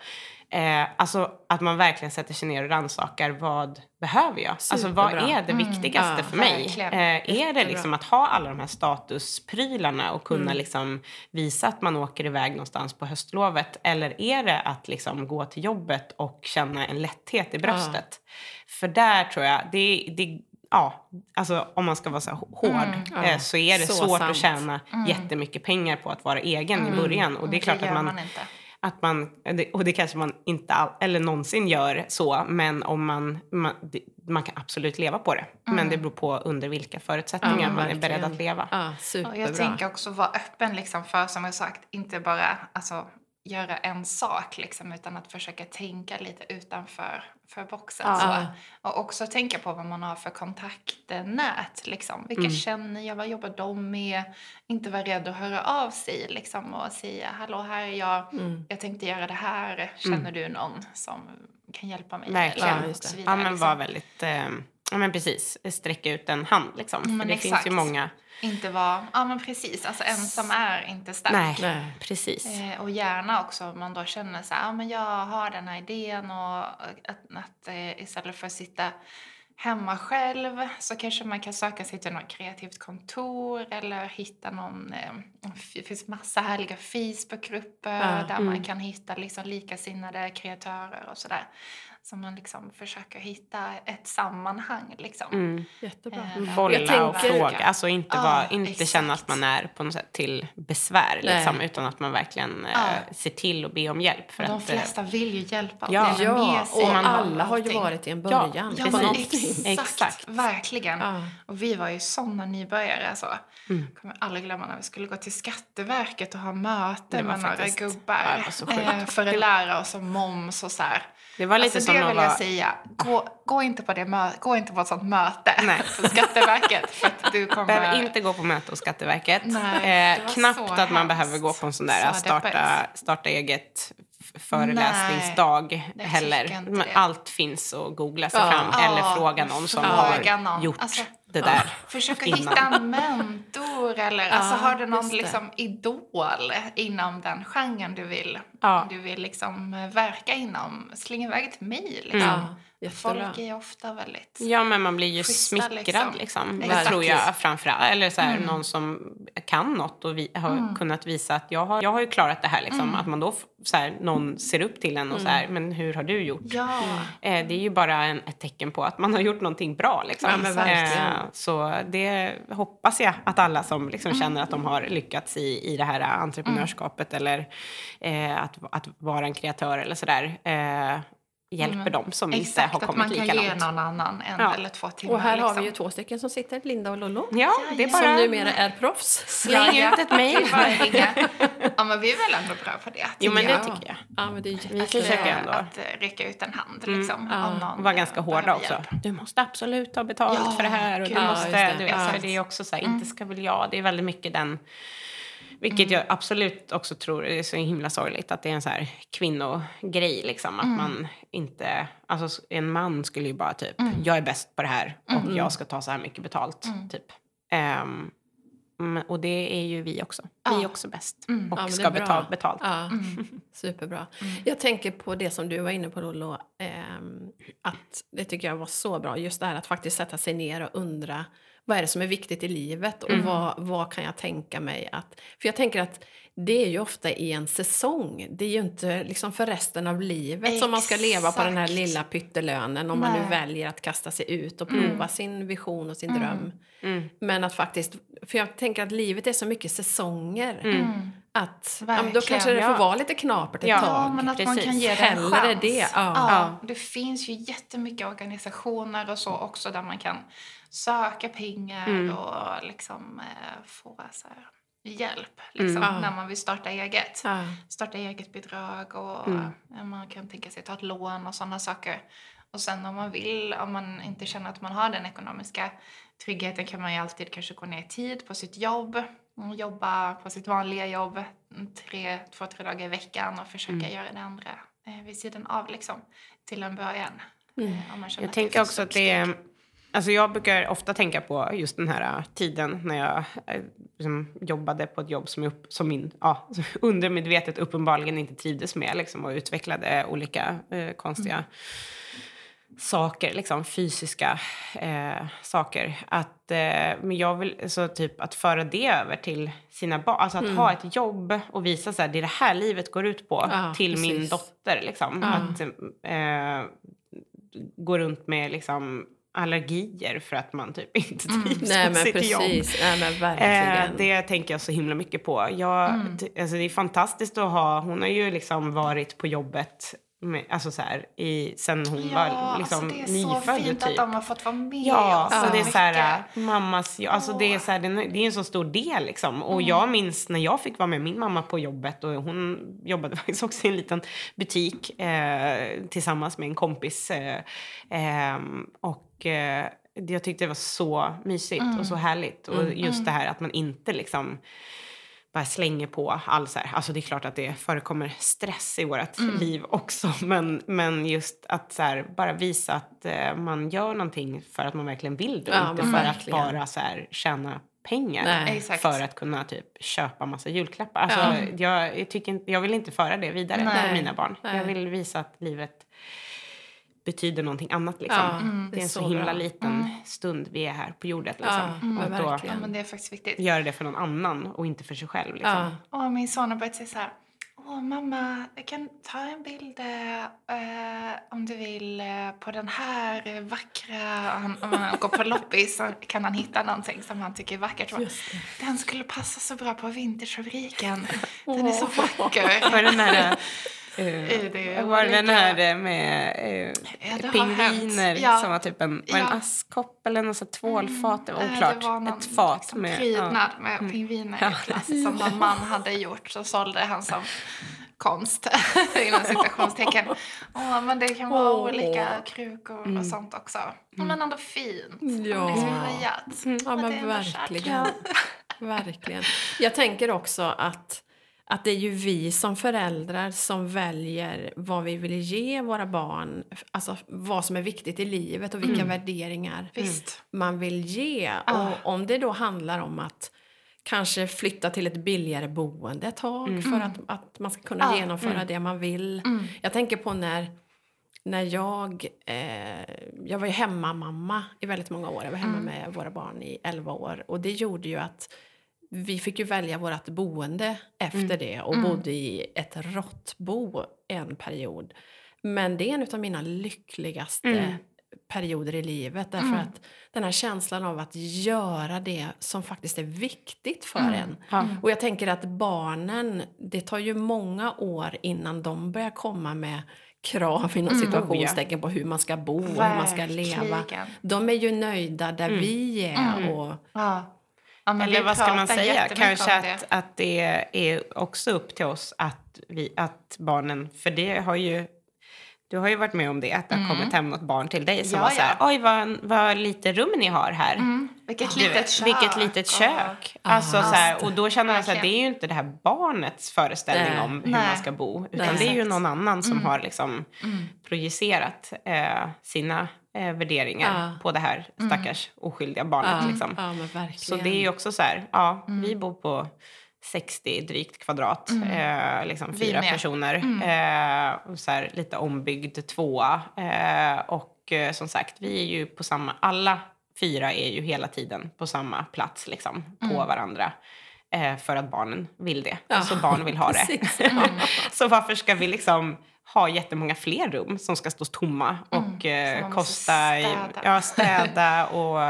Eh, alltså att man verkligen sätter sig ner och rannsakar vad behöver jag? Alltså vad Superbra. är det Mm, viktigaste ja, för mig? Eh, är det liksom att ha alla de här statusprylarna och kunna Mm. liksom visa att man åker iväg någonstans på höstlovet? Eller är det att liksom gå till jobbet och känna en lätthet i bröstet? För där tror jag, det, det ja, alltså om man ska vara så hård Mm, ja. eh, så är det Så svårt sant. att tjäna Mm. jättemycket pengar på att vara egen Mm. i början. Och det är klart gör att man, inte. Att man, och det kanske man inte all, eller någonsin gör så, men om man, man, man kan absolut leva på det. Men Mm. det beror på under vilka förutsättningar Ja, man är verkligen. beredd att leva. Ja, Och superbra. jag tänker också vara öppen liksom för, som jag sagt, inte bara alltså, göra en sak liksom, utan att försöka tänka lite utanför för boxen. Så. Och också tänka på vad man har för kontaktnät. Liksom. Vilka Mm. känner jag? Vad jobbar de med? Inte vara rädd att höra av sig liksom, och säga hallå, här är jag. Mm. Jag tänkte göra det här. Känner du någon som kan hjälpa mig? Verkligen. Ja, så Ja, men liksom. var väldigt, eh, ja men precis, sträcka ut en hand liksom. För men det finns exakt. ju många, Inte vara, ja men precis, alltså ensam är inte stark. nej, Nej. precis. Eh, och gärna också om man då känner så här, ah, men jag har den här idén och att, att eh, istället för att sitta hemma själv så kanske man kan söka sig till något kreativt kontor eller hitta någon, eh, det finns massa härliga Facebookgrupper Ja, där mm. man kan hitta liksom likasinnade kreatörer och sådär. Så man liksom försöker hitta ett sammanhang liksom. Mm. Jättebra. Eh, där Bolla kan och fråga. Alltså inte, Ja, vara, inte exakt. känna att man är på något sätt till besvär. Liksom, utan att man verkligen eh, Ja. ser till att be om hjälp. För Och de att, eh, flesta vill ju hjälpa och Ja. Ja, och man alla har ju varit i en Ja, början. Ja, på men exakt, Exakt. Verkligen. Ja. Och vi var ju såna nybörjare. Alltså. Mm. kommer aldrig glömma när vi skulle gå till Skatteverket och ha möte med några gubbar. Ja, för att lära oss om moms och så här. det var lite alltså, som det vill jag vara... säga. Gå, gå, inte på det mö- gå inte på ett sånt möte Nej. på Skatteverket. för att du kommer... Behöver inte gå på möte hos Skatteverket. Nej, eh, knappt att man hemskt. behöver gå på en sån där Så starta, starta eget föreläsningsdag jag heller. Allt finns att googla sig Ja. fram Ja, eller fråga någon som fråga har någon. gjort Alltså, det där. Försöka innan. hitta en mentor eller alltså, har du någon liksom, idol inom den genren du vill, Ja. du vill liksom, verka inom. Släng iväg ett mejl. Liksom. Mm. Jättebra. Folk är ofta väldigt... Ja, men man blir ju Schyssta, smickrad liksom. liksom. Tror jag framförallt. Eller så här, Mm. någon som kan något och vi har Mm. kunnat visa att jag har, jag har ju klarat det här. Liksom. Mm. Att man då, så här, någon ser upp till en och så här, men hur har du gjort? Ja, Eh, det är ju bara en, ett tecken på att man har gjort någonting bra. Liksom. Ja. Eh, så det hoppas jag att alla som liksom Mm. känner att de har lyckats i, i det här entreprenörskapet eller eh, att, att vara en kreatör eller sådär, eh, hjälper Mm. dem som inte exakt. har Att kommit man lika kan ge långt. någon annan en Ja. eller två timmar. Och här har vi liksom. ju två stycken som sitter, Linda och Lollo. Ja, det är bara... Som numera är proffs. Släng ut ett mejl. Att. Ja, men vi är väl ändå bra på det. Jo, men det Ja. tycker jag. Ja, men det är Vi försöker ändå. Att räcka ut en hand Mm. liksom. Ja. Om någon Och vara ganska hårda också. hjälp. Du måste absolut ta betalt Ja, för det här. Och du måste, det. du vet, Ja. För det är också så här, Mm. inte ska väl jag. Det är väldigt mycket den... Vilket jag absolut också tror är så himla sorgligt. Att det är en så här kvinnogrej. Liksom, att Mm. man inte... Alltså en man skulle ju bara typ, Mm. jag är bäst på det här och Mm. jag ska ta så här mycket betalt. Mm. Typ. Men- och det är ju vi också. Vi är Ja. också bäst. Mm. Och Ja, ska bra. betala betalt. Ja, Mm. superbra. Mm. Jag tänker på det som du var inne på Lollo, ehm, att det tycker jag var så bra. Just det här att faktiskt sätta sig ner och undra vad är det som är viktigt i livet och vad, vad kan jag tänka mig att... För jag tänker att det är ju ofta i en säsong. Det är ju inte liksom för resten av livet som man ska leva på den här Exakt. lilla pyttelönen om man nu Nej. väljer att kasta sig ut och prova sin vision och sin dröm. Mm. Men att faktiskt... För jag tänker att livet är så mycket säsonger. Mm. Att ja, då kanske det får Ja. vara lite knapert ett Ja, tag. Ja, men att man precis. kan ge det en chans. det, ja. Ja, Det finns ju jättemycket organisationer och så också där man kan söka pengar Mm. och liksom eh, få så här, hjälp liksom, Ja. när man vill starta eget. Ja. Starta eget bidrag och Mm. eh, man kan tänka sig ta ett lån och sådana saker. Och sen om man vill, om man inte känner att man har den ekonomiska tryggheten kan man ju alltid kanske gå ner i tid på sitt jobb. och Jobba på sitt vanliga jobb mm, tre, två, tre dagar i veckan och försöka Mm. göra det andra eh, vid sidan av liksom, till en början. Mm. Eh, Jag tänker också att det är... Alltså jag brukar ofta tänka på just den här äh, tiden när jag äh, liksom jobbade på ett jobb som, upp, som min, ja, undermedvetet uppenbarligen inte trivdes med liksom, och utvecklade olika eh, konstiga saker, liksom fysiska eh, saker. Att, eh, men jag vill, så typ att föra det över till sina barn, alltså att ha ett jobb och visa så här, det är det här livet går ut på Ja, till min precis. dotter. Liksom. Ja. Att gå runt med liksom allergier för att man typ inte trivs Nej på men sitt jobb. precis, Nej, men Eh, verkligen. det tänker jag så himla mycket på. Jag, Mm. alltså det är fantastiskt att ha, hon har ju liksom varit på jobbet med, alltså så här, i, sen hon Ja, var liksom alltså det är så nyfödd fint typ. att de har fått vara med Ja, så så det är så här, mammas, ja, alltså det är så här, det är en så stor del liksom. Och jag Mm. minns när jag fick vara med min mamma på jobbet och hon jobbade faktiskt också i en liten butik eh, tillsammans med en kompis. Eh, ehm, och eh, jag tyckte det var så mysigt och så härligt. Och just det här att man inte liksom bara slänger på all så här. Alltså det är klart att det förekommer stress i vårt liv också. Men, men just att så här, bara visa att eh, man gör någonting för att man verkligen vill det. Och Ja, inte för verkligen. att bara så här, tjäna pengar. Nej. För att kunna typ köpa massa julklappar. Alltså, Ja. jag, jag, tycker jag vill inte föra det vidare Nej. till mina barn. Nej. Jag vill visa att livet betyder någonting annat. Liksom. Ja, Mm. Det är en så, himla bra. litten stund vi är här på jorden. Liksom. Ja, men och då Ja, men det är faktiskt viktigt. göra det för någon annan och inte för sig själv. Liksom. Ja. Åh, min son har börjat säga så här. Åh, mamma, jag kan ta en bild eh, om du vill eh, på den här vackra... Han, om han går på loppis så kan han hitta någonting som han tycker är vackert. Så. Den skulle passa så bra på vintagefabriken. Den är så vacker. Var den här, uh, det var olika- den här eh, med uh, det pingviner. Ja. som var typ en, var en Ja. askkopp eller något så tvålfat? Det var oklart. Det var någon Ett fat liksom, med... prydnad ja. med pingviner Ja. i plast som någon man hade gjort. Så sålde han som konst, inom citationstecken. Åh, men det kan vara Åh. olika krukor och sånt också. Men ändå fint. Ja. Liksom röjat. Ja, Men men det verkligen. verkligen. Jag tänker också att, att det är ju vi som föräldrar som väljer vad vi vill ge våra barn. Alltså vad som är viktigt i livet och vilka värderingar Visst. man vill ge. Ah. Och om det då handlar om att kanske flytta till ett billigare boende ett tag för att, att man ska kunna Ah, genomföra det man vill. Mm. Jag tänker på när, när jag... Eh, jag var ju hemmamamma i väldigt många år. Jag var hemma med våra barn i 11 år. Och det gjorde ju att vi fick ju välja vårt boende efter det och bodde i ett råttbo en period. Men det är en av mina lyckligaste Mm. perioder i livet. Därför att den här känslan av att göra det som faktiskt är viktigt för en. Ja. Och jag tänker att barnen, det tar ju många år innan de börjar komma med krav inom situationstecken på hur man ska bo och hur man ska leva. De är ju nöjda där vi är. Mm. Och, Ja. Ja, Eller vad ska man säga? Kanske om det. att, att det är också upp till oss att, vi, att barnen... För det har ju... Du har ju varit med om det, att det har kommit hem något barn till dig som Mm. Ja, var så här, ja. oj vad, vad lite rum ni har här. Mm. Vilket Du litet kök. Vilket litet kök. Alltså, så här, och då känner man att det är ju inte det här barnets föreställning Nej. om hur Nej. man ska bo. Utan Nej. det är ju någon annan som har liksom Mm. projicerat eh, sina eh, värderingar Ja. på det här stackars oskyldiga barnet. ja, Liksom. ja. Så det är ju också så här, ja, vi bor på 60 drygt kvadrat, eh, liksom fyra personer. Eh, och så här, lite ombyggd tvåa. Eh, och eh, som sagt, vi är ju på samma, alla fyra är ju hela tiden på samma plats liksom, på Mm. varandra. Eh, för att barnen vill det. Ja, Så barn vill ha det. så varför ska vi liksom ha jättemånga fler rum som ska stå tomma och Mm, eh, kosta städa. Ja, städa och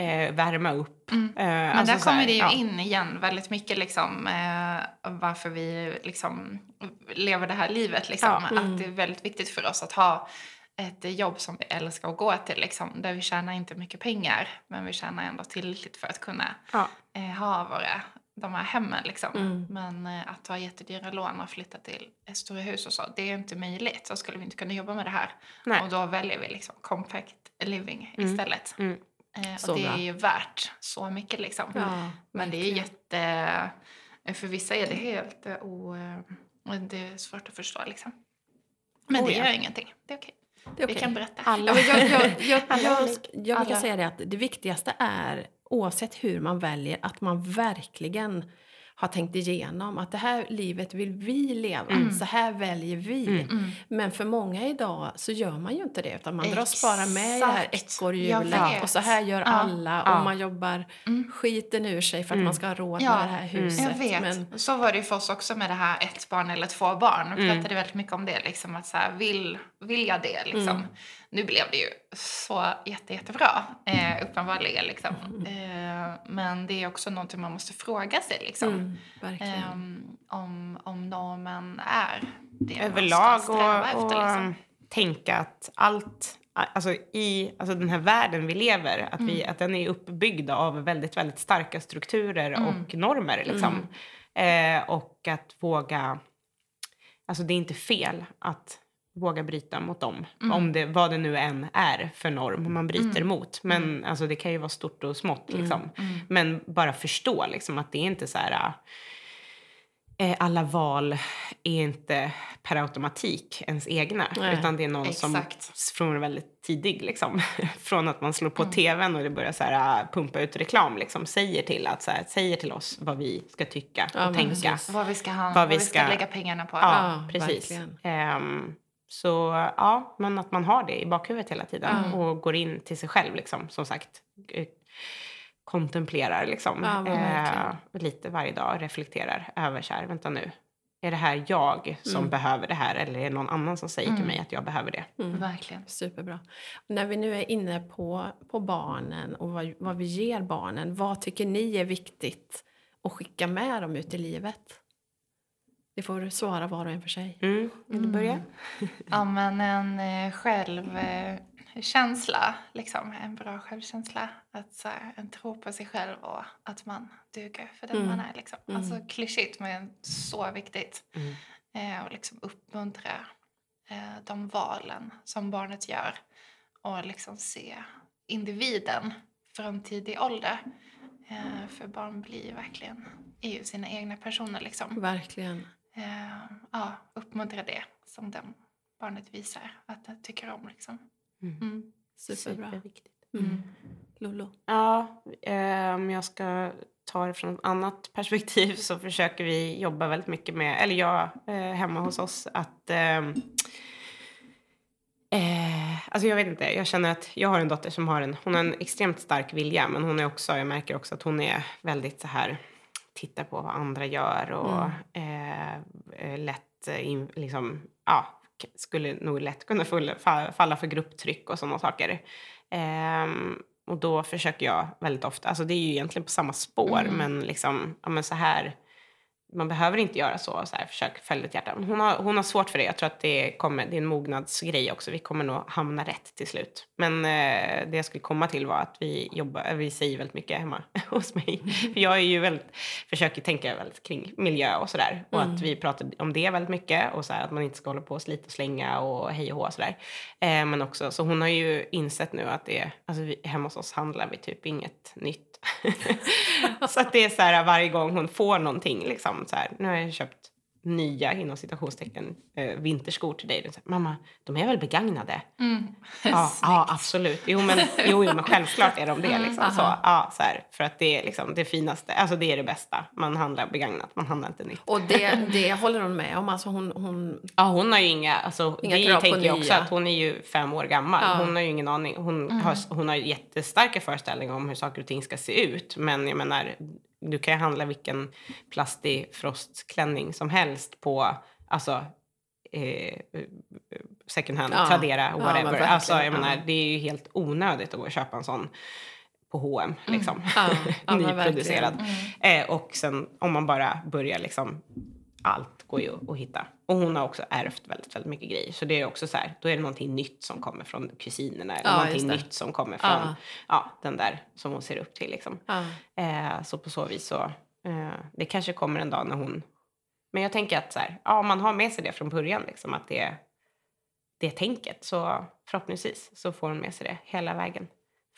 eh, värma upp. Mm. Eh, Men alltså där så här, kommer det ju ja. in igen väldigt mycket liksom, eh, varför vi liksom lever det här livet. Liksom. Ja, mm. Att det är väldigt viktigt för oss att ha ett jobb som vi älskar att gå till. Liksom, där vi tjänar inte mycket pengar men vi tjänar ändå tillräckligt för att kunna Ja. eh, ha våra, de här hemmen. Liksom. Mm. Men eh, att ta jättedyra lån och flytta till ett stora hus och så, det är inte möjligt. Så skulle vi inte kunna jobba med det här. Nej. Och då väljer vi liksom compact living Mm. istället. Mm. Eh, Så och det bra. är ju värt så mycket liksom. Ja, Men det är jätte... För vissa är det helt eh, o... Det är svårt att förstå liksom. Men Oh, det ja. gör ingenting. Det är okej. Det är Vi kan berätta. Alla. Ja, jag, jag, jag, jag, olika. jag brukar säga det att det viktigaste är, oavsett hur man väljer, att man verkligen har tänkt igenom att det här livet vill vi leva, Mm. så här väljer vi. Mm. Mm. Men för många idag så gör man ju inte det utan man dras bara med i det här Exakt. ekorrhjulet och så här gör Ja. alla Ja. och man jobbar Mm. skiten ur sig för att Mm. man ska ha råd Ja. med det här Mm. huset. Jag vet. Men, Så var det ju för oss också med det här ett barn eller två barn. Vi Mm. pratade väldigt mycket om det. Liksom, att så här, vill, vill jag det? Liksom. Mm. Nu blev det ju så jätte, jättebra, eh, uppenbarligen. Liksom. Mm. Eh, men det är också någonting man måste fråga sig. Liksom. mm. Ehm, om, om normen är det man överlag sträva och, efter. och Liksom. tänka att allt, alltså i alltså den här världen vi lever, att, vi, Mm. att den är uppbyggd av väldigt, väldigt starka strukturer Mm. och normer. Liksom. Eh, och att våga, alltså det är inte fel att våga bryta mot dem. Mm. Om det, vad det nu än är för norm man bryter Mm. mot. Men alltså, det kan ju vara stort och smått. Liksom. Mm. Men bara förstå liksom, att det är inte så här... Eh, alla val är inte per automatik ens egna. Nej, utan det är någon som exakt. från väldigt tidig, liksom, från att man slår på Mm. tvn och det börjar så här, äh, pumpa ut reklam, liksom, säger, till att, så här, säger till oss vad vi ska tycka Ja, och tänka. precis. Vad vi ska, ha, Vad vad vi vi ska, ska- lägga pengarna på. Ja, Ja, precis. Så ja, men att man har det i bakhuvudet hela tiden Ja. och går in till sig själv, liksom, som sagt. eh, Kontemplerar liksom. Ja. Eh, lite varje dag, reflekterar över så här, vänta nu. Är det här jag som Mm. behöver det här eller är det någon annan som säger till Mm. mig att jag behöver det? Mm. Verkligen. Superbra. När vi nu är inne på, på barnen och vad, vad vi ger barnen, vad tycker ni är viktigt att skicka med dem ut i livet? Det får svara var och en för sig. Mm. Vill du börja? Ja, men en eh, självkänsla, liksom. En bra självkänsla. Att så här, en tro på sig själv och att man duger för den Mm. man är. Liksom. Mm. Alltså klyschigt men så viktigt. Mm. Eh, och liksom uppmuntra eh, de valen som barnet gör. Och liksom se individen från tidig ålder. Eh, för barn blir verkligen är ju sina egna personer. Liksom. Verkligen. Eh, ja, uppmuntra det som den barnet visar att det tycker om. Liksom. Mm. Mm. Superbra. Superviktigt. Mm. Lolo. Ja, eh, om jag ska ta det från ett annat perspektiv så försöker vi jobba väldigt mycket med, eller jag eh, hemma hos oss, att ehm, Eh, alltså jag vet inte, jag känner att jag har en dotter som har en, hon har en extremt stark vilja men hon är också, jag märker också att hon är väldigt så här, tittar på vad andra gör och eh, eh, lätt eh, in, liksom, ja, skulle nog lätt kunna falla för grupptryck och sådana saker. Ehm, och då försöker jag väldigt ofta, alltså det är ju egentligen på samma spår Mm. men liksom, ja men så här man behöver inte göra så, så här, försök följa ditt hjärta. Hon har, hon har svårt för det. Jag tror att det, kommer, det är en mognadsgrej också. Vi kommer nog hamna rätt till slut. Men eh, det jag skulle komma till var att vi jobbar, eh, vi säger väldigt mycket hemma hos mig. För jag är ju väldigt, försöker tänka väldigt kring miljö och sådär. Och Mm. att vi pratar om det väldigt mycket. Och så här, att man inte ska hålla på och slita och slänga och hej och hå och sådär. Eh, men också, så hon har ju insett nu att det, alltså vi, hemma hos oss handlar vi typ inget nytt. så att det är så här varje gång hon får någonting liksom så här, nu har jag köpt nya, inom citationstecken, eh, vinterskor till dig. Du säger, Mamma, de är väl begagnade? Mm. Ja, ja absolut. Jo men, jo, jo, men självklart är de det. Mm, Liksom. Så, ja, så här, för att det är liksom det finaste, alltså det är det bästa. Man handlar begagnat, man handlar inte nytt. Och det, det håller hon med om. Alltså hon, hon, Ja, hon har ju inga, alltså, Inga det tänker jag också nya. att hon är ju fem år gammal. Ja. Hon har ju ingen aning. Hon, har, hon har jättestarka föreställningar om hur saker och ting ska se ut. Men jag menar, du kan ju handla vilken plastig frostklänning som helst på, alltså, eh, second hand, Ja. Tradera, Ja, whatever. verkligen, alltså, jag ja. menar, det är ju helt onödigt att gå och köpa en sån på H&M liksom. Ja, ja, Nyproducerad. verkligen. Eh, och sen om man bara börjar liksom, allt går ju att hitta. Och hon har också ärvt väldigt, väldigt mycket grejer. Så det är också så här, då är det någonting nytt som kommer från kusinerna. Eller Ja, någonting det. nytt som kommer från Ja. ja. den där som hon ser upp till liksom. ja. Eh, så på så vis så, eh, det kanske kommer en dag när hon... Men jag tänker att så här, ja, om man har med sig det från början, liksom, att det, det tänket, så förhoppningsvis så får hon med sig det hela vägen.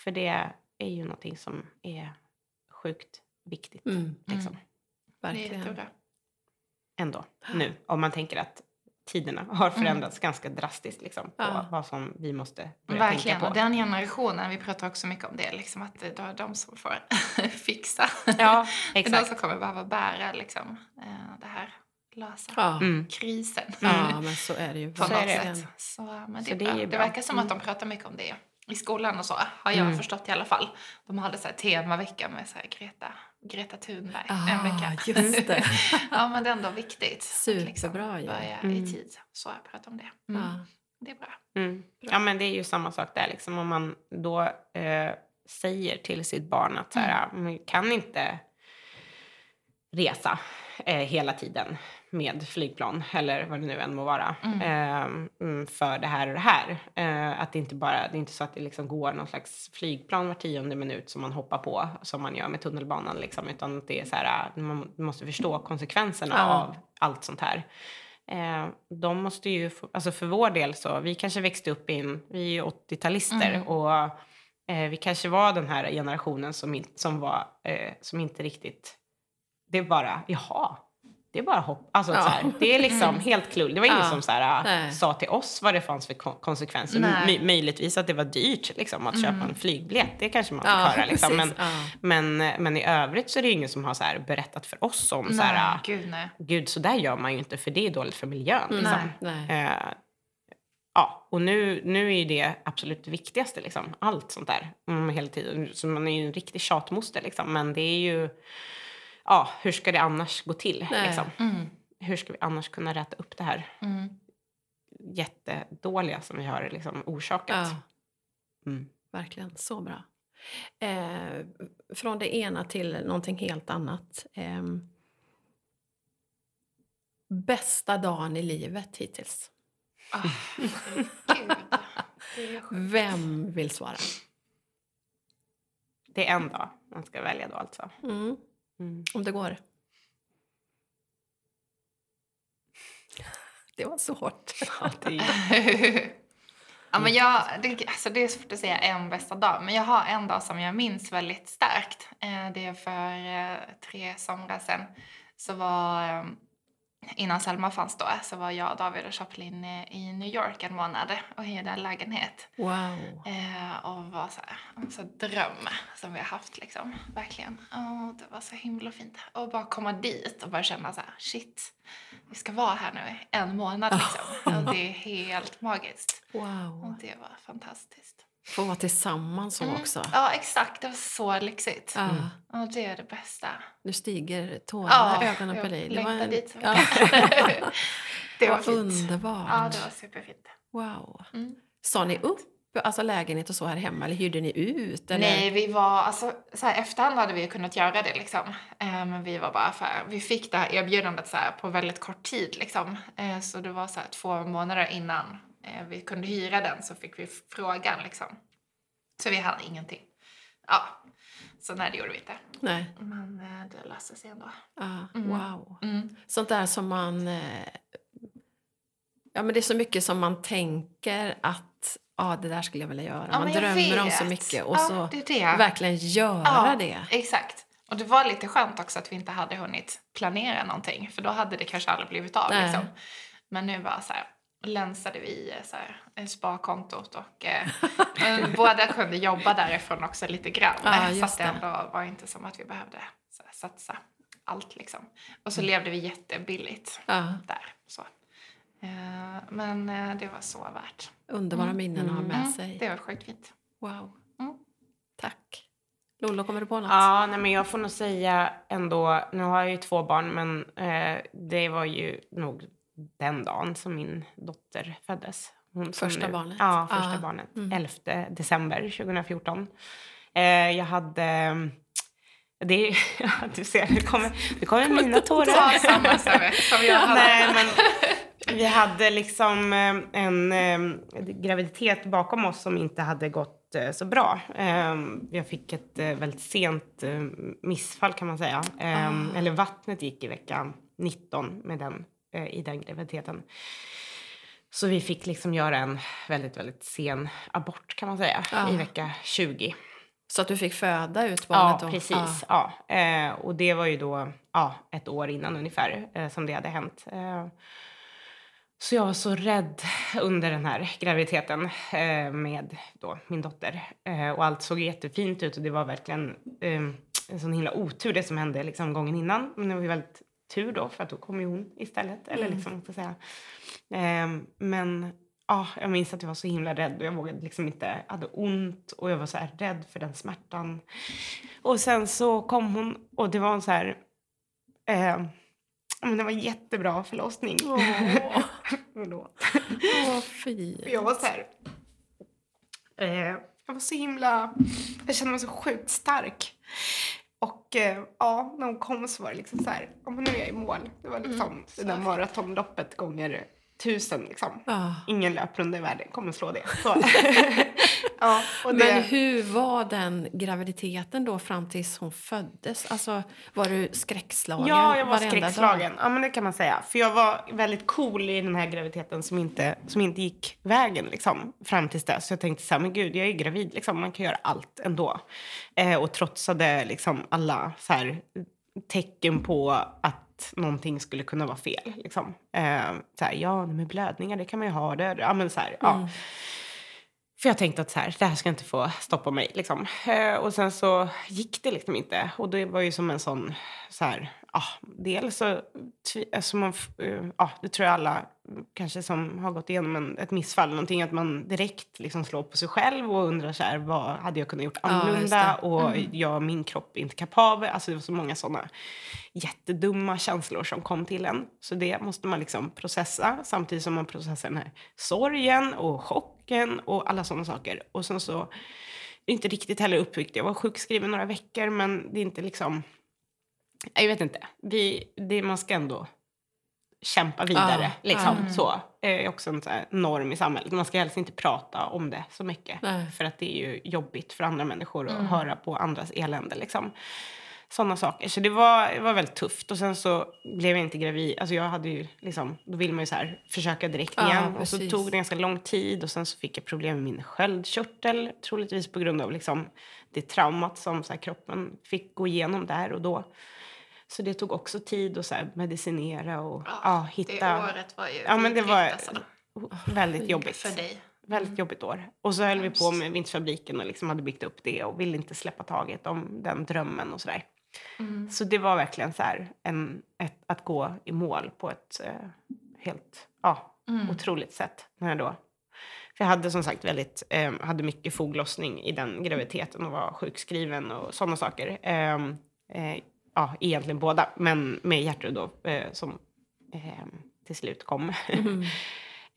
För det är ju någonting som är sjukt viktigt. Mm, Liksom, Det är verkligen. jättebra. Ändå, nu. Om man tänker att tiderna har förändrats ganska drastiskt liksom, på Ja. vad som vi måste börja Verkligen. tänka Och på. den generationen, vi pratar också mycket om det, liksom att det är de som får fixa. Ja, Det är de som kommer behöva bära liksom, eh, det här lösa Ja. Mm. krisen. ja, men så är det ju På Så är något det. sätt. Så, men det, Så det det verkar som att Mm. de pratar mycket om det i skolan och så, har jag Mm. förstått i alla fall. De hade så här temavecka med så här Greta, Greta Thunberg Ah, en vecka. just det. ja, men det är ändå viktigt. liksom Superbra ju. Börja Mm. i tid. Så jag pratar om det. Mm. Ja. Det är bra. Mm. Ja, men det är ju samma sak där. Liksom, om man då eh, säger till sitt barn att så här, Mm. "Men kan inte resa eh, hela tiden med flygplan eller vad det nu än må vara Mm. eh, mm, för det här och det här. Eh, att det inte bara, det är inte så att det liksom går någon slags flygplan var tionde minut som man hoppar på som man gör med tunnelbanan liksom, utan att det är så här, äh, man måste förstå konsekvenserna Ja. av allt sånt här. Eh, de måste ju, få, alltså för vår del så, vi kanske växte upp i en, vi är ju 80-talister Mm. och eh, vi kanske var den här generationen som, in, som var, eh, som inte riktigt, det är bara, jaha, det är bara hopp. Alltså, Ja. här, det är liksom Mm. helt klull. Det var ingen Ja. som så här, Nej. sa till oss vad det fanns för kon- konsekvenser. Nej. My, möjligtvis att det var dyrt liksom, att köpa Mm. en flygbiljett. Det kanske man fick Ja, höra. Liksom. Men, men, men i övrigt så är det ingen som har så här, berättat för oss om så här, nej, gud nej. gud så där gör man ju inte för det är dåligt för miljön. Mm. Liksom. Nej. Nej. Eh, ja, och nu, nu är ju det absolut det viktigaste, liksom. allt sånt där. Mm, hela tiden. Så man är ju en riktig tjatmoster, liksom. men det är ju, ja, hur ska det annars gå till? Liksom? Mm. Hur ska vi annars kunna rätta upp det här Mm. jättedåliga som vi har liksom, orsakat? Ja. Mm. Verkligen, så bra. Eh, från det ena till någonting helt annat. Eh, bästa dagen i livet hittills. Ah. Vem vill svara? Det är en dag man ska välja då alltså. Mm, Mm. om det går. Det var svårt. Ja, det ja, men jag, det, alltså det är svårt att säga en bästa dag, men jag har en dag som jag minns väldigt starkt. Eh, det är för eh, tre somrar sedan. Så var, eh, innan Selma fanns då, så var jag, David och Chaplin i New York en månad och hyrde en lägenhet. Wow. Eh, och var så här, så dröm som vi har haft liksom. Verkligen. Åh, det var så himla fint. Och bara komma dit och bara känna så här, shit, vi ska vara här nu en månad liksom. Och det är helt magiskt. Och wow. det var fantastiskt. Få vara tillsammans så Mm. också. Ja, exakt. Det var så lyxigt. Ja, Och det är det bästa. nu stiger tårarna i ögonen på dig. jag längtar en- dit så ja. mycket. det var fint. underbart. Ja, det var superfint. Wow. Mm. Sa ni upp alltså lägenhet och så här hemma eller hyrde ni ut? Eller? Nej, vi var, alltså, så här, efterhand hade vi kunnat göra det liksom. Eh, men vi var bara för, vi fick det här erbjudandet så här, på väldigt kort tid liksom. Eh, så det var så här, två månader innan vi kunde hyra den så fick vi frågan liksom. Så vi hade ingenting. Ja, så nej det gjorde vi inte. Nej. Men eh, det löste sig ändå. Ja, Mm. Wow. Mm. Sånt där som man... eh, Ja, men det är så mycket som man tänker att ja, det där skulle jag vilja göra. Ja, man drömmer om så vet. mycket och ja, så det det. verkligen göra ja, det. Exakt. Och det var lite skönt också att vi inte hade hunnit planera någonting. För då hade det kanske aldrig blivit av. Liksom. Men nu bara så här, länsade vi eh, så här, sparkontot och eh, båda kunde jobba därifrån också lite grann. Ja, så att det ändå var inte som att vi behövde så här, satsa allt liksom. Och Mm. så levde vi jättebilligt Ja, där. Så. Eh, men eh, det var så värt. underbara minnen att ha med Mm, sig. det var sjukt fint. Wow. Mm. Tack. Lollo, kommer du på något? Ja, nej, men jag får nog säga ändå, nu har jag ju två barn, men eh, det var ju nog den dagen som min dotter föddes. Hon Första nu, barnet? Ja, första Ja. barnet. Mm. 11 december 2014. Eh, jag hade... Det, är- ja, du ser, det kommer, det kommer mina tårar. Samma som jag hade. Nej, men vi hade liksom eh, en eh, graviditet bakom oss som inte hade gått eh, så bra. Eh, Jag fick ett eh, väldigt sent eh, missfall kan man säga. Eh, Ah. Eller vattnet gick i vecka 19 med den, eh, i den graviditeten. Så vi fick liksom göra en väldigt, väldigt sen abort kan man säga Ah. i vecka 20. Så att du fick föda ut Ja, barnet då? precis. Ja. Eh, och det var ju då ja, ett år innan ungefär eh, som det hade hänt. Eh, så jag var så rädd under den här graviditeten eh, med då min dotter. Eh, och allt såg jättefint ut och det var verkligen eh, en sån himla otur det som hände liksom gången innan. Men det var ju väldigt tur då för att då kom ju hon istället. Eller Mm. liksom, jag säga. Eh, men ja, jag minns att jag var så himla rädd och jag vågade liksom inte, jag hade ont och jag var så rädd för den smärtan. Och sen så kom hon och det var en så här, eh, men det var en jättebra förlossning. Åh, Förlåt. Åh, fy. Jag var så här, eh, jag var så himla, jag kände mig så sjukt stark. Ja, när hon kom så var det liksom så här, ja nu är jag i mål. Det var liksom det där maratonloppet gånger tusen liksom. Ja. Ingen löprunda i världen kommer slå det. Så. ja, det Men hur var den graviditeten då fram tills hon föddes? Alltså, var du skräckslagen Ja, jag var skräckslagen. dag? Ja, men det kan man säga. För jag var väldigt cool i den här graviditeten som inte, som inte gick vägen liksom, fram tills dess. Så jag tänkte så här, men gud, jag är gravid. Liksom, man kan göra allt ändå. Eh, och trotsade liksom alla så här, tecken på att någonting skulle kunna vara fel. Liksom. Eh, så här, ja, med blödningar, det kan man ju ha. Det, ja, men så här, ja. För jag tänkte att så här, det här ska inte få stoppa mig. Liksom. Eh, och sen så gick det liksom inte. Och det var ju som en sån, så här, ah, dels så, alltså man, eh, ah, det tror jag alla kanske som har gått igenom en, ett missfall, någonting, att man direkt liksom slår på sig själv och undrar så här, vad hade jag kunnat gjort Ja, annorlunda? det. och jag, min kropp är inte kapabel. Alltså det var så många såna jättedumma känslor som kom till en. Så det måste man liksom processa samtidigt som man processar den här sorgen och chocken och alla sådana saker. Och sen så inte riktigt heller uppbyggt. Jag var sjukskriven några veckor men det är inte liksom... Jag vet inte. Vi, det, man ska ändå kämpa vidare. Ja, liksom, ja. så. Är också en norm i samhället. Man ska helst inte prata om det så mycket. Nej. För att det är ju jobbigt för andra människor att Mm. höra på andras elände. Liksom. Sådana saker. Så det var, det var väldigt tufft. Och sen så blev jag inte gravid. Alltså jag hade ju liksom, då vill man ju så här försöka direkt Ja, igen. och så precis. tog det ganska lång tid. Och sen så fick jag problem med min sköldkörtel. Troligtvis på grund av liksom det traumat som så här kroppen fick gå igenom där och då. Så det tog också tid att så här medicinera och ja, hitta... Det året var ju Ja, men det var alltså, väldigt jobbigt. för dig. Väldigt jobbigt år. Och så höll vi på med Vinterfabriken och liksom hade byggt upp det och ville inte släppa taget om den drömmen och sådär. Mm. Så det var verkligen så här en, ett, att gå i mål på ett eh, helt ja, Mm. otroligt sätt. När jag då. För jag hade som sagt väldigt, eh, hade mycket foglossning i den graviditeten och var sjukskriven och sådana saker. Ehm, eh, ja, egentligen båda, men med Gertrud då eh, som eh, till slut kom. Mm.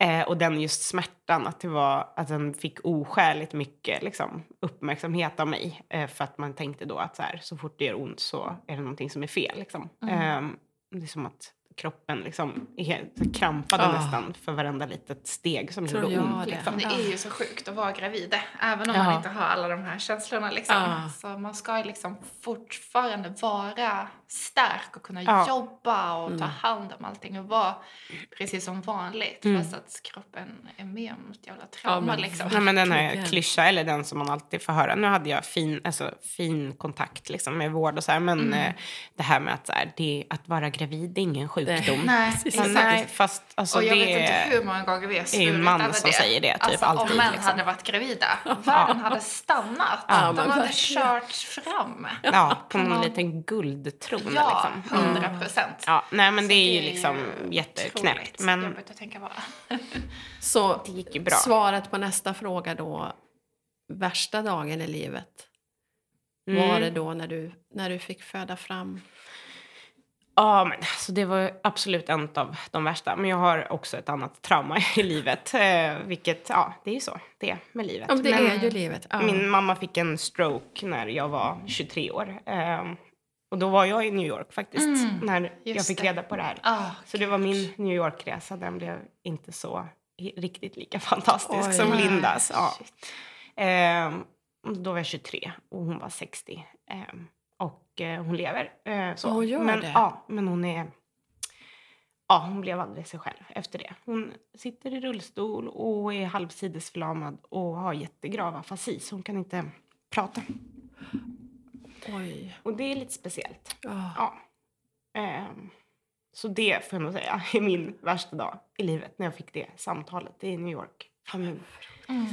Eh, och den just smärtan, att, det var, att den fick oskäligt mycket liksom, uppmärksamhet av mig. Eh, för att man tänkte då att så, här, så fort det gör ont så är det någonting som är fel. Liksom. Mm. Eh, det är som att kroppen liksom helt, krampade Ah. nästan för varenda litet steg som Tror gjorde ont. det. Liksom. Det är ju så sjukt att vara gravid, även om Ja. man inte har alla de här känslorna. Liksom. Ja. Så man ska ju liksom fortfarande vara stark och kunna Ja. jobba och ta Mm. hand om allting och vara precis som vanligt. Mm. Fast att kroppen är med om ett jävla trauma. men liksom. Nej, men den här klyscha, eller den som man alltid får höra. Nu hade jag fin, alltså, fin kontakt liksom, med vård och så här, men Mm. eh, det här med att, så här, det, att vara gravid det är ingen sjukdom. Nej, Precis. Men exakt. nej, fast alltså, och jag det vet inte hur många gånger vi har är ju en svurit man över som det. säger det, typ, alltså, alltid, Om män liksom. hade varit gravida, världen hade stannat. Ja, De hade verkligen. kört fram. Ja, på någon man- liten guldtron. Ja, liksom. Mm. hundra procent. Ja, nej men Så det är ju liksom jätteknäppt. Men jobbigt att tänka på. Så det gick ju bra. svaret på nästa fråga då, värsta dagen i livet, Mm. var det då när du, när du fick föda fram? Ja, men alltså, det var absolut en av de värsta. Men jag har också ett annat trauma i livet. Eh, vilket, ja, det är ju så. Det är med livet. Ja, det Men är ju livet. Ja. Min mamma fick en stroke när jag var 23 år. Eh, och då var jag i New York faktiskt, Mm, när jag fick det. reda på det här. Ah, Så det var min New York-resa. Den blev inte så riktigt lika fantastisk Oj. som Lindas. Ja. Ehm, då var jag 23 och hon var 60. Eh, hon lever. Eh, så. Hon gör men, det? Ja, men hon är... Ja, hon blev aldrig sig själv efter det. Hon sitter i rullstol och är halvsidesförlamad och har jättegrav afasi så hon kan inte prata. Oj. Och det är lite speciellt. Ja. Ja. Ehm, så det får jag nog säga är min värsta dag i livet när jag fick det samtalet. I New York. Från min Mm.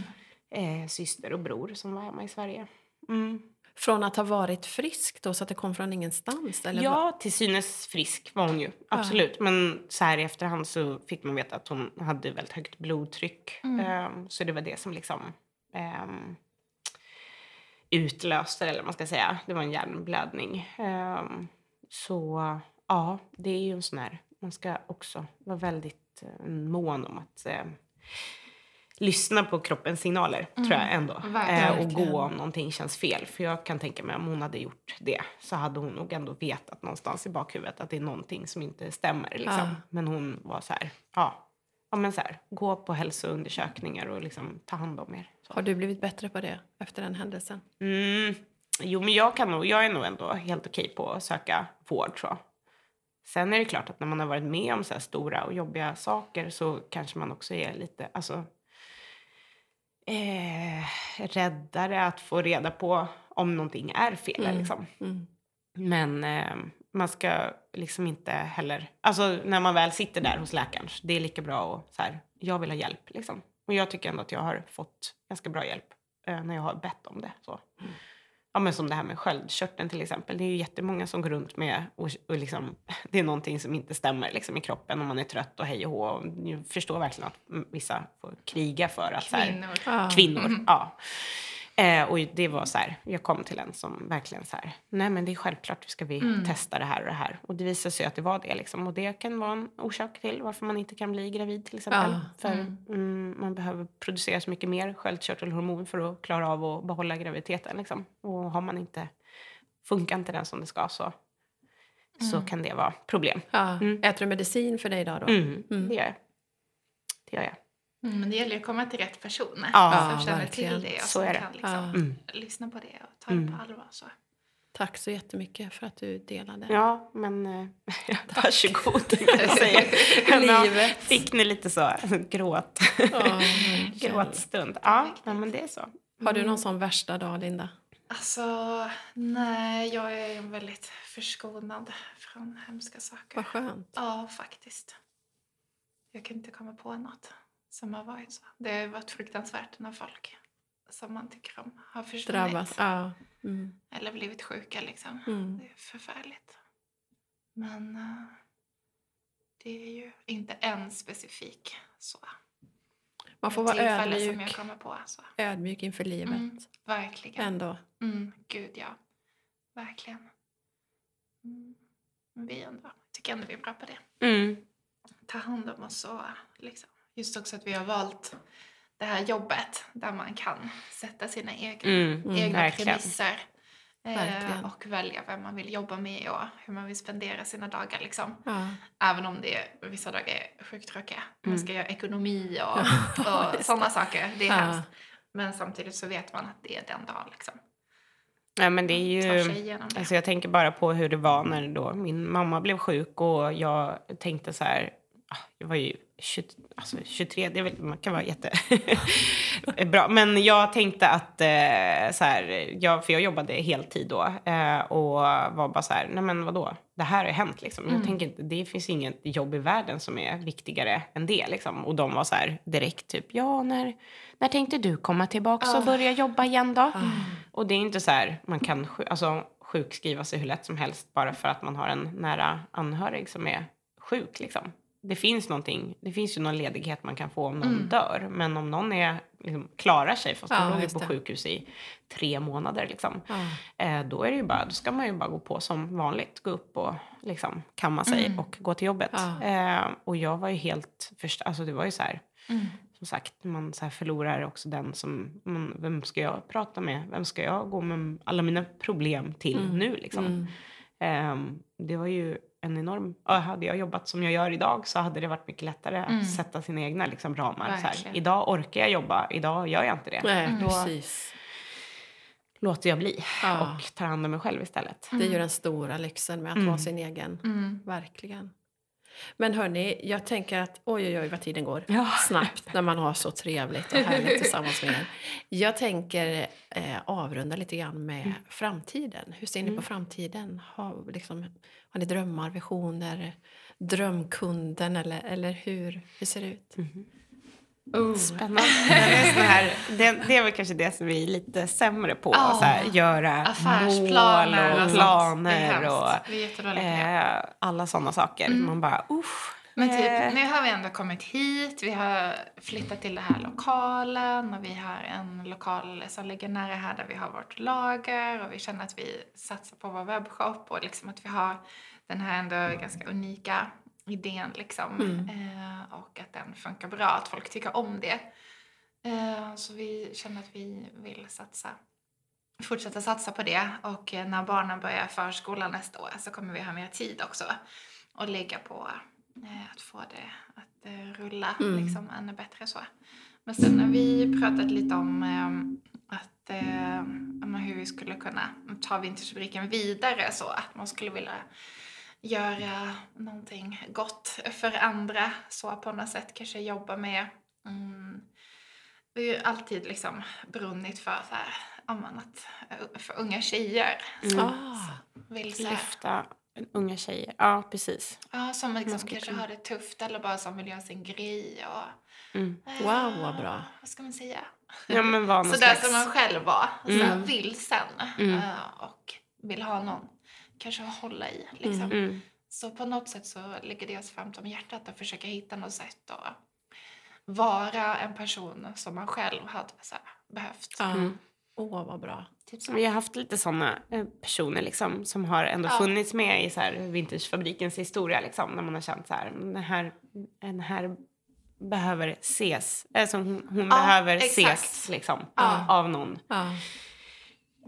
eh, syster och bror som var hemma i Sverige. Mm. Från att ha varit frisk då, så att det kom från ingenstans? Eller vad? Ja, till synes frisk var hon ju. Absolut. Men så här i efterhand så fick man veta att hon hade väldigt högt blodtryck. Mm. Ehm, så det var det som liksom ehm, utlöste eller vad man ska säga. Det var en hjärnblödning. Ehm, så ja, det är ju en sån här... Man ska också vara väldigt eh, mån om att eh, lyssna på kroppens signaler, tror jag ändå. Mm. Eh, och gå om någonting känns fel. För jag kan tänka mig om hon hade gjort det så hade hon nog ändå vetat någonstans i bakhuvudet att det är någonting som inte stämmer. Liksom. Ja. Men hon var så här, ja, ja men så här, gå på hälsoundersökningar och liksom ta hand om er. Så. Har du blivit bättre på det efter den händelsen? Mm. Jo, men jag, kan nog, jag är nog ändå helt okej på att söka vård, jag. Sen är det klart att när man har varit med om så här stora och jobbiga saker så kanske man också är lite, alltså, eh, räddare att få reda på om någonting är fel. Mm. Liksom. Mm. Men eh, man ska liksom inte heller... Alltså när man väl sitter där hos läkaren, det är lika bra att så här, jag vill ha hjälp. Liksom. Och jag tycker ändå att jag har fått ganska bra hjälp eh, när jag har bett om det. Så. Ja, men som det här med sköldkörteln till exempel. Det är ju jättemånga som går runt med och, och liksom, det är någonting som inte stämmer liksom, i kroppen och man är trött och hej och hå. Jag förstår verkligen att mm, vissa får kriga för att... Så här, Kvinnor. Kvinnor. Ja. Eh, och det var så här, jag kom till en som verkligen så här, nej men det är självklart ska vi Mm. testa det här och det här. Och det visade sig att det var det liksom. Och det kan vara en orsak till varför man inte kan bli gravid till exempel. Ja. För Mm. mm, man behöver producera så mycket mer sköldkörtelhormon för att klara av att behålla graviditeten liksom. Och har man inte, funkar inte den som det ska så, så Mm. kan det vara problem. Ja. Mm. Äter du medicin för dig idag då? Mm. Det gör jag. Det gör jag. Mm, men det gäller att komma till rätt personer Ja, som känner verkligen. till det och Så som är det. kan liksom Ja. Mm. lyssna på det och ta det Mm. på allvar. Så. Tack så jättemycket för att du delade. Ja, men eh, varsågod. jag Livet. Fick ni lite så gråt, Ja, verkligen. gråtstund? Ja, ja, men det är så. Har du någon sån värsta dag, Linda? Alltså, nej, jag är väldigt förskonad från hemska saker. Vad skönt. Ja, faktiskt. Jag kan inte komma på något som har varit så. Det har varit fruktansvärt när folk som man tycker om har försvunnit. Drabbas. Ja. Mm. Eller blivit sjuka liksom. Mm. Det är förfärligt. Men eh, det är ju inte en specifik så. Man får vara tillfälle som jag ödmjuk, kommer på. Så. ödmjuk inför livet. Mm, verkligen. Ändå. Mm, gud ja. Verkligen. Mm. Vi ändå, tycker ändå vi är bra på det. Mm. Ta hand om oss och liksom. Just också att vi har valt det här jobbet där man kan sätta sina egna, Mm. Mm, egna verkligen. premisser. Verkligen. och välja vem man vill jobba med och hur man vill spendera sina dagar. Liksom. Ja. Även om det är, vissa dagar är sjukt tråkiga. Man Mm. ska göra ekonomi och, och sådana saker. Det är Ja. hemskt. Men samtidigt så vet man att det är den dagen. Liksom. Ja, men det är ju... Alltså jag tänker bara på hur det var när då min mamma blev sjuk och jag tänkte så här... ah, Jag var ju 20, alltså 23, det väl, man kan vara jätte... bra. Men jag tänkte att eh, så här, jag, för jag jobbade heltid då eh, och var bara så här, nej men vadå, det här har hänt liksom. Jag Mm. tänker inte, det finns inget jobb i världen som är viktigare än det liksom. Och de var så här direkt typ, ja när, när tänkte du komma tillbaka och Ah. börja jobba igen då? Ah. Och det är inte så här, man kan alltså, sjukskriva sig hur lätt som helst bara för att man har en nära anhörig som är sjuk. Liksom. Det finns någonting, det finns ju någon ledighet man kan få om någon Mm. dör. Men om någon är, liksom, klarar sig, fast Ja, de låg ju på det. sjukhus i tre månader. Liksom. Ja. Eh, då, är det ju bara, då ska man ju bara gå på som vanligt. Gå upp och liksom, kamma sig Mm. och gå till jobbet. Ja. Eh, och jag var ju helt först, alltså det var ju så här, Mm. som sagt, man så förlorar också den som... Man, vem ska jag prata med? Vem ska jag gå med alla mina problem till Mm. nu? Liksom? Ehm, det var ju en enorm... hade jag jobbat som jag gör idag så hade det varit mycket lättare Mm. att sätta sina egna liksom, ramar. Så här, Verkligen. idag orkar jag jobba, idag gör jag inte det. Nej, Mm. precis. Låter jag bli Ja. och tar hand om mig själv istället. Det är ju den stora lyxen med att Mm. vara sin egen. Mm. Verkligen. Men hörni, jag tänker att oj, oj, oj vad tiden går Ja. snabbt när man har så trevligt och härligt tillsammans med er. Jag tänker eh, avrunda lite grann med Mm. framtiden. Hur ser ni Mm. på framtiden? Har, liksom, har ni drömmar, visioner, drömkunden eller, eller hur, hur ser det ut? Mhm. Oh. Spännande. det, här, det, det är väl kanske det som vi är lite sämre på. Ja. Så här, göra mål och planer. Och. Eh, alla sådana saker. Mm. Man bara, usch. Men eh, typ, nu har vi ändå kommit hit, vi har flyttat till den här lokalen och vi har en lokal som ligger nära här där vi har vårt lager och vi känner att vi satsar på vår webbshop och liksom att vi har den här ändå ganska unika idén liksom. Mm. Eh, och att den funkar bra, att folk tycker om det. Eh, så vi känner att vi vill satsa fortsätta satsa på det och eh, när barnen börjar förskolan nästa år så kommer vi ha mer tid också och lägga på eh, att få det att eh, rulla Mm. liksom ännu bättre så. Men sen har vi pratat lite om eh, att eh, hur vi skulle kunna ta vintagefabriken vidare så att man skulle vilja göra någonting gott för andra så på något sätt kanske jobba med mm, vi har ju alltid liksom brunnit för så här, att, eh, för unga tjejer Mm. Ah, vill så här, Lyfta unga tjejer. Ja, precis. ja, som liksom kanske kunna- har det tufft eller bara som vill göra sin grej och Mm. eh, Wow, vad bra. Vad ska man säga? Ja, men var Så där som man själv var, så här, Mm. vilsen Mm. eh, och vill ha någon kanske hålla i. Liksom. Mm. Mm. Så på något sätt så ligger det oss varmt om hjärtat att försöka hitta något sätt att vara en person som man själv hade så här, behövt. Mm. Åh, vad bra. Typ så. Vi har haft lite såna eh, personer liksom, som har ändå Ja. funnits med i så här, vintagefabrikens historia. Liksom, när man har känt så här, "Mm, den här, den här behöver ses. Alltså, hon hon Ja, behöver exakt. ses liksom, Ja. av någon.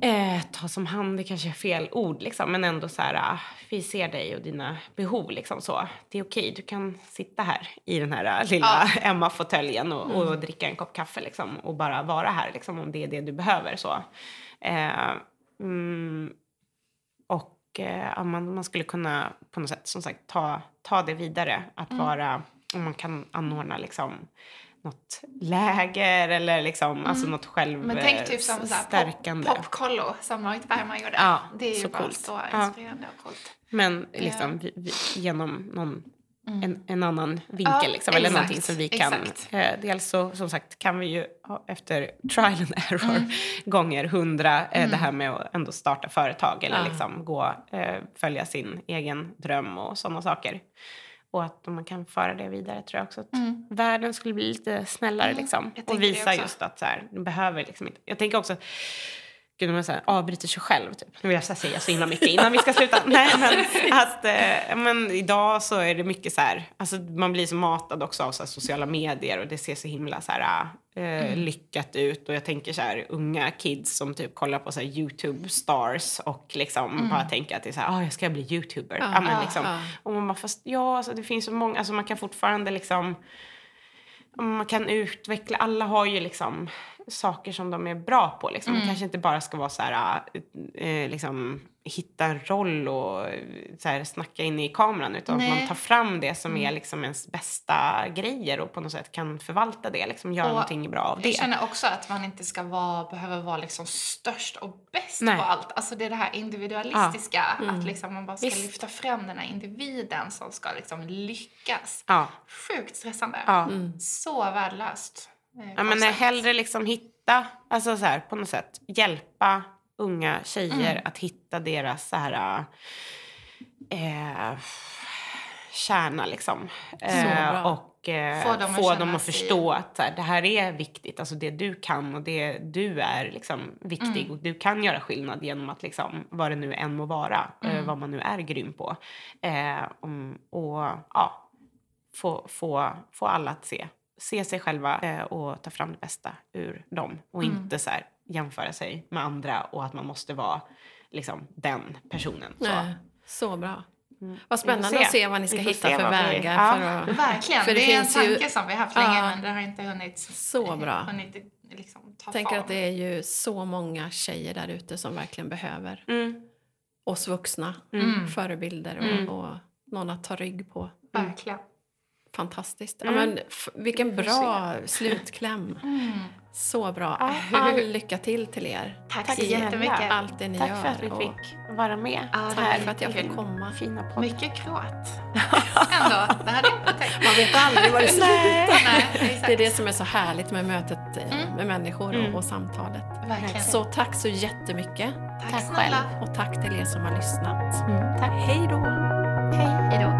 Ja. Eh, ta som hand, det kanske är fel ord, liksom, men ändå så här, ah, vi ser dig och dina behov. Liksom, så. Det är okej, du kan sitta här i den här ah, lilla Emma-fåtöljen och, och Mm. dricka en kopp kaffe liksom, och bara vara här liksom, om det är det du behöver. Så. Eh, mm, och eh, ja, man, man skulle kunna på något sätt som sagt ta, ta det vidare. Att Mm. vara, om man kan anordna liksom, något läger eller liksom, alltså något själv Mm. Men tänk typ som så här, pop, popkollo som Marit Bergman gjorde. Ja, det är ju bara coolt. så Ja. inspirerande och coolt. Men liksom vi, vi, genom någon, Mm. en, en annan vinkel. Ja, liksom, eller exakt, någonting som vi kan... Eh, dels så som sagt kan vi ju efter trial and error Mm. gånger hundra eh, Mm. det här med att ändå starta företag eller Ja. liksom gå, eh, följa sin egen dröm och sådana saker. Och att man kan föra det vidare tror jag också att Mm. världen skulle bli lite snällare Mm, liksom. Och visa just att så här, du behöver liksom inte... Jag tänker också Gud, man så här, avbryter sig själv. Typ. Nu vill jag så säga så himla mycket innan vi ska sluta. Nej, men, att, eh, men idag så är det mycket så här, alltså man blir så matad också av så här, sociala medier och det ser så himla så här, eh, lyckat ut. Och jag tänker så här, unga kids som typ kollar på så YouTube stars och liksom bara tänker att det är så här, ah, jag ska bli YouTuber. Ja, men, liksom, ja. Och man bara, fast ja, alltså, det finns så många, alltså man kan fortfarande liksom man kan utveckla, alla har ju liksom saker som de är bra på. Liksom. Det kanske inte bara ska vara så här, eh, liksom, hitta en roll och eh, så här, snacka in i kameran utan att Nej. man tar fram det som är liksom ens bästa grejer och på något sätt kan förvalta det, liksom, göra Och någonting bra av Jag det. känner också att man inte ska vara, behöva vara liksom störst och bäst Nej. på allt. Alltså det är det här individualistiska. Mm. Att liksom man bara ska Visst. lyfta fram den här individen som ska liksom lyckas. Ja. Sjukt stressande. Ja. Mm. Så värdelöst. Eh, Ja, men hellre liksom hitta, alltså så här, på något sätt hjälpa unga tjejer Mm. att hitta deras så här, eh, kärna liksom. Eh, och eh, Få dem att få känna dem att förstå att här, det här är viktigt. Alltså det du kan och det du är liksom viktig. Mm. Och du kan göra skillnad genom att liksom, vad det nu än må vara. Eh, Mm. vad man nu är grym på. Eh, om, och ja, få, få, få alla att se, se sig själva eh, och ta fram det bästa ur dem. Och Mm. inte så här, jämföra sig med andra och att man måste vara liksom, den personen. Så. Nej, så bra. Mm. Vad spännande att se vad ni ska hitta se för vägar. ja. För att, Verkligen. För det, det är en finns ju- tanke som vi har haft länge Ja. men det har inte hunnit, Så bra. hunnit liksom, ta jag tänker form. att det är ju så många tjejer där ute som verkligen behöver Mm. oss vuxna. Mm. Förebilder och, Mm. och någon att ta rygg på. Verkligen. Fantastiskt. Mm. Ja, men, vilken bra slutkläm. Mm. Så bra. All lycka till till er. Tack, Tack så jättemycket. Allt det ni Tack gör. för att vi och fick vara med. Ja, här tack för att jag fick komma. Fina podd. Mycket gråt. Ändå. Det hade jag inte tänkt. Man vet aldrig var det slutar. Det är det som är så härligt med mötet eh, Mm. med människor Mm. och, och samtalet. Verkligen. Så tack så jättemycket. Tack, tack snälla. Och tack till er som har lyssnat. Mm, tack. Hej då! Hej då.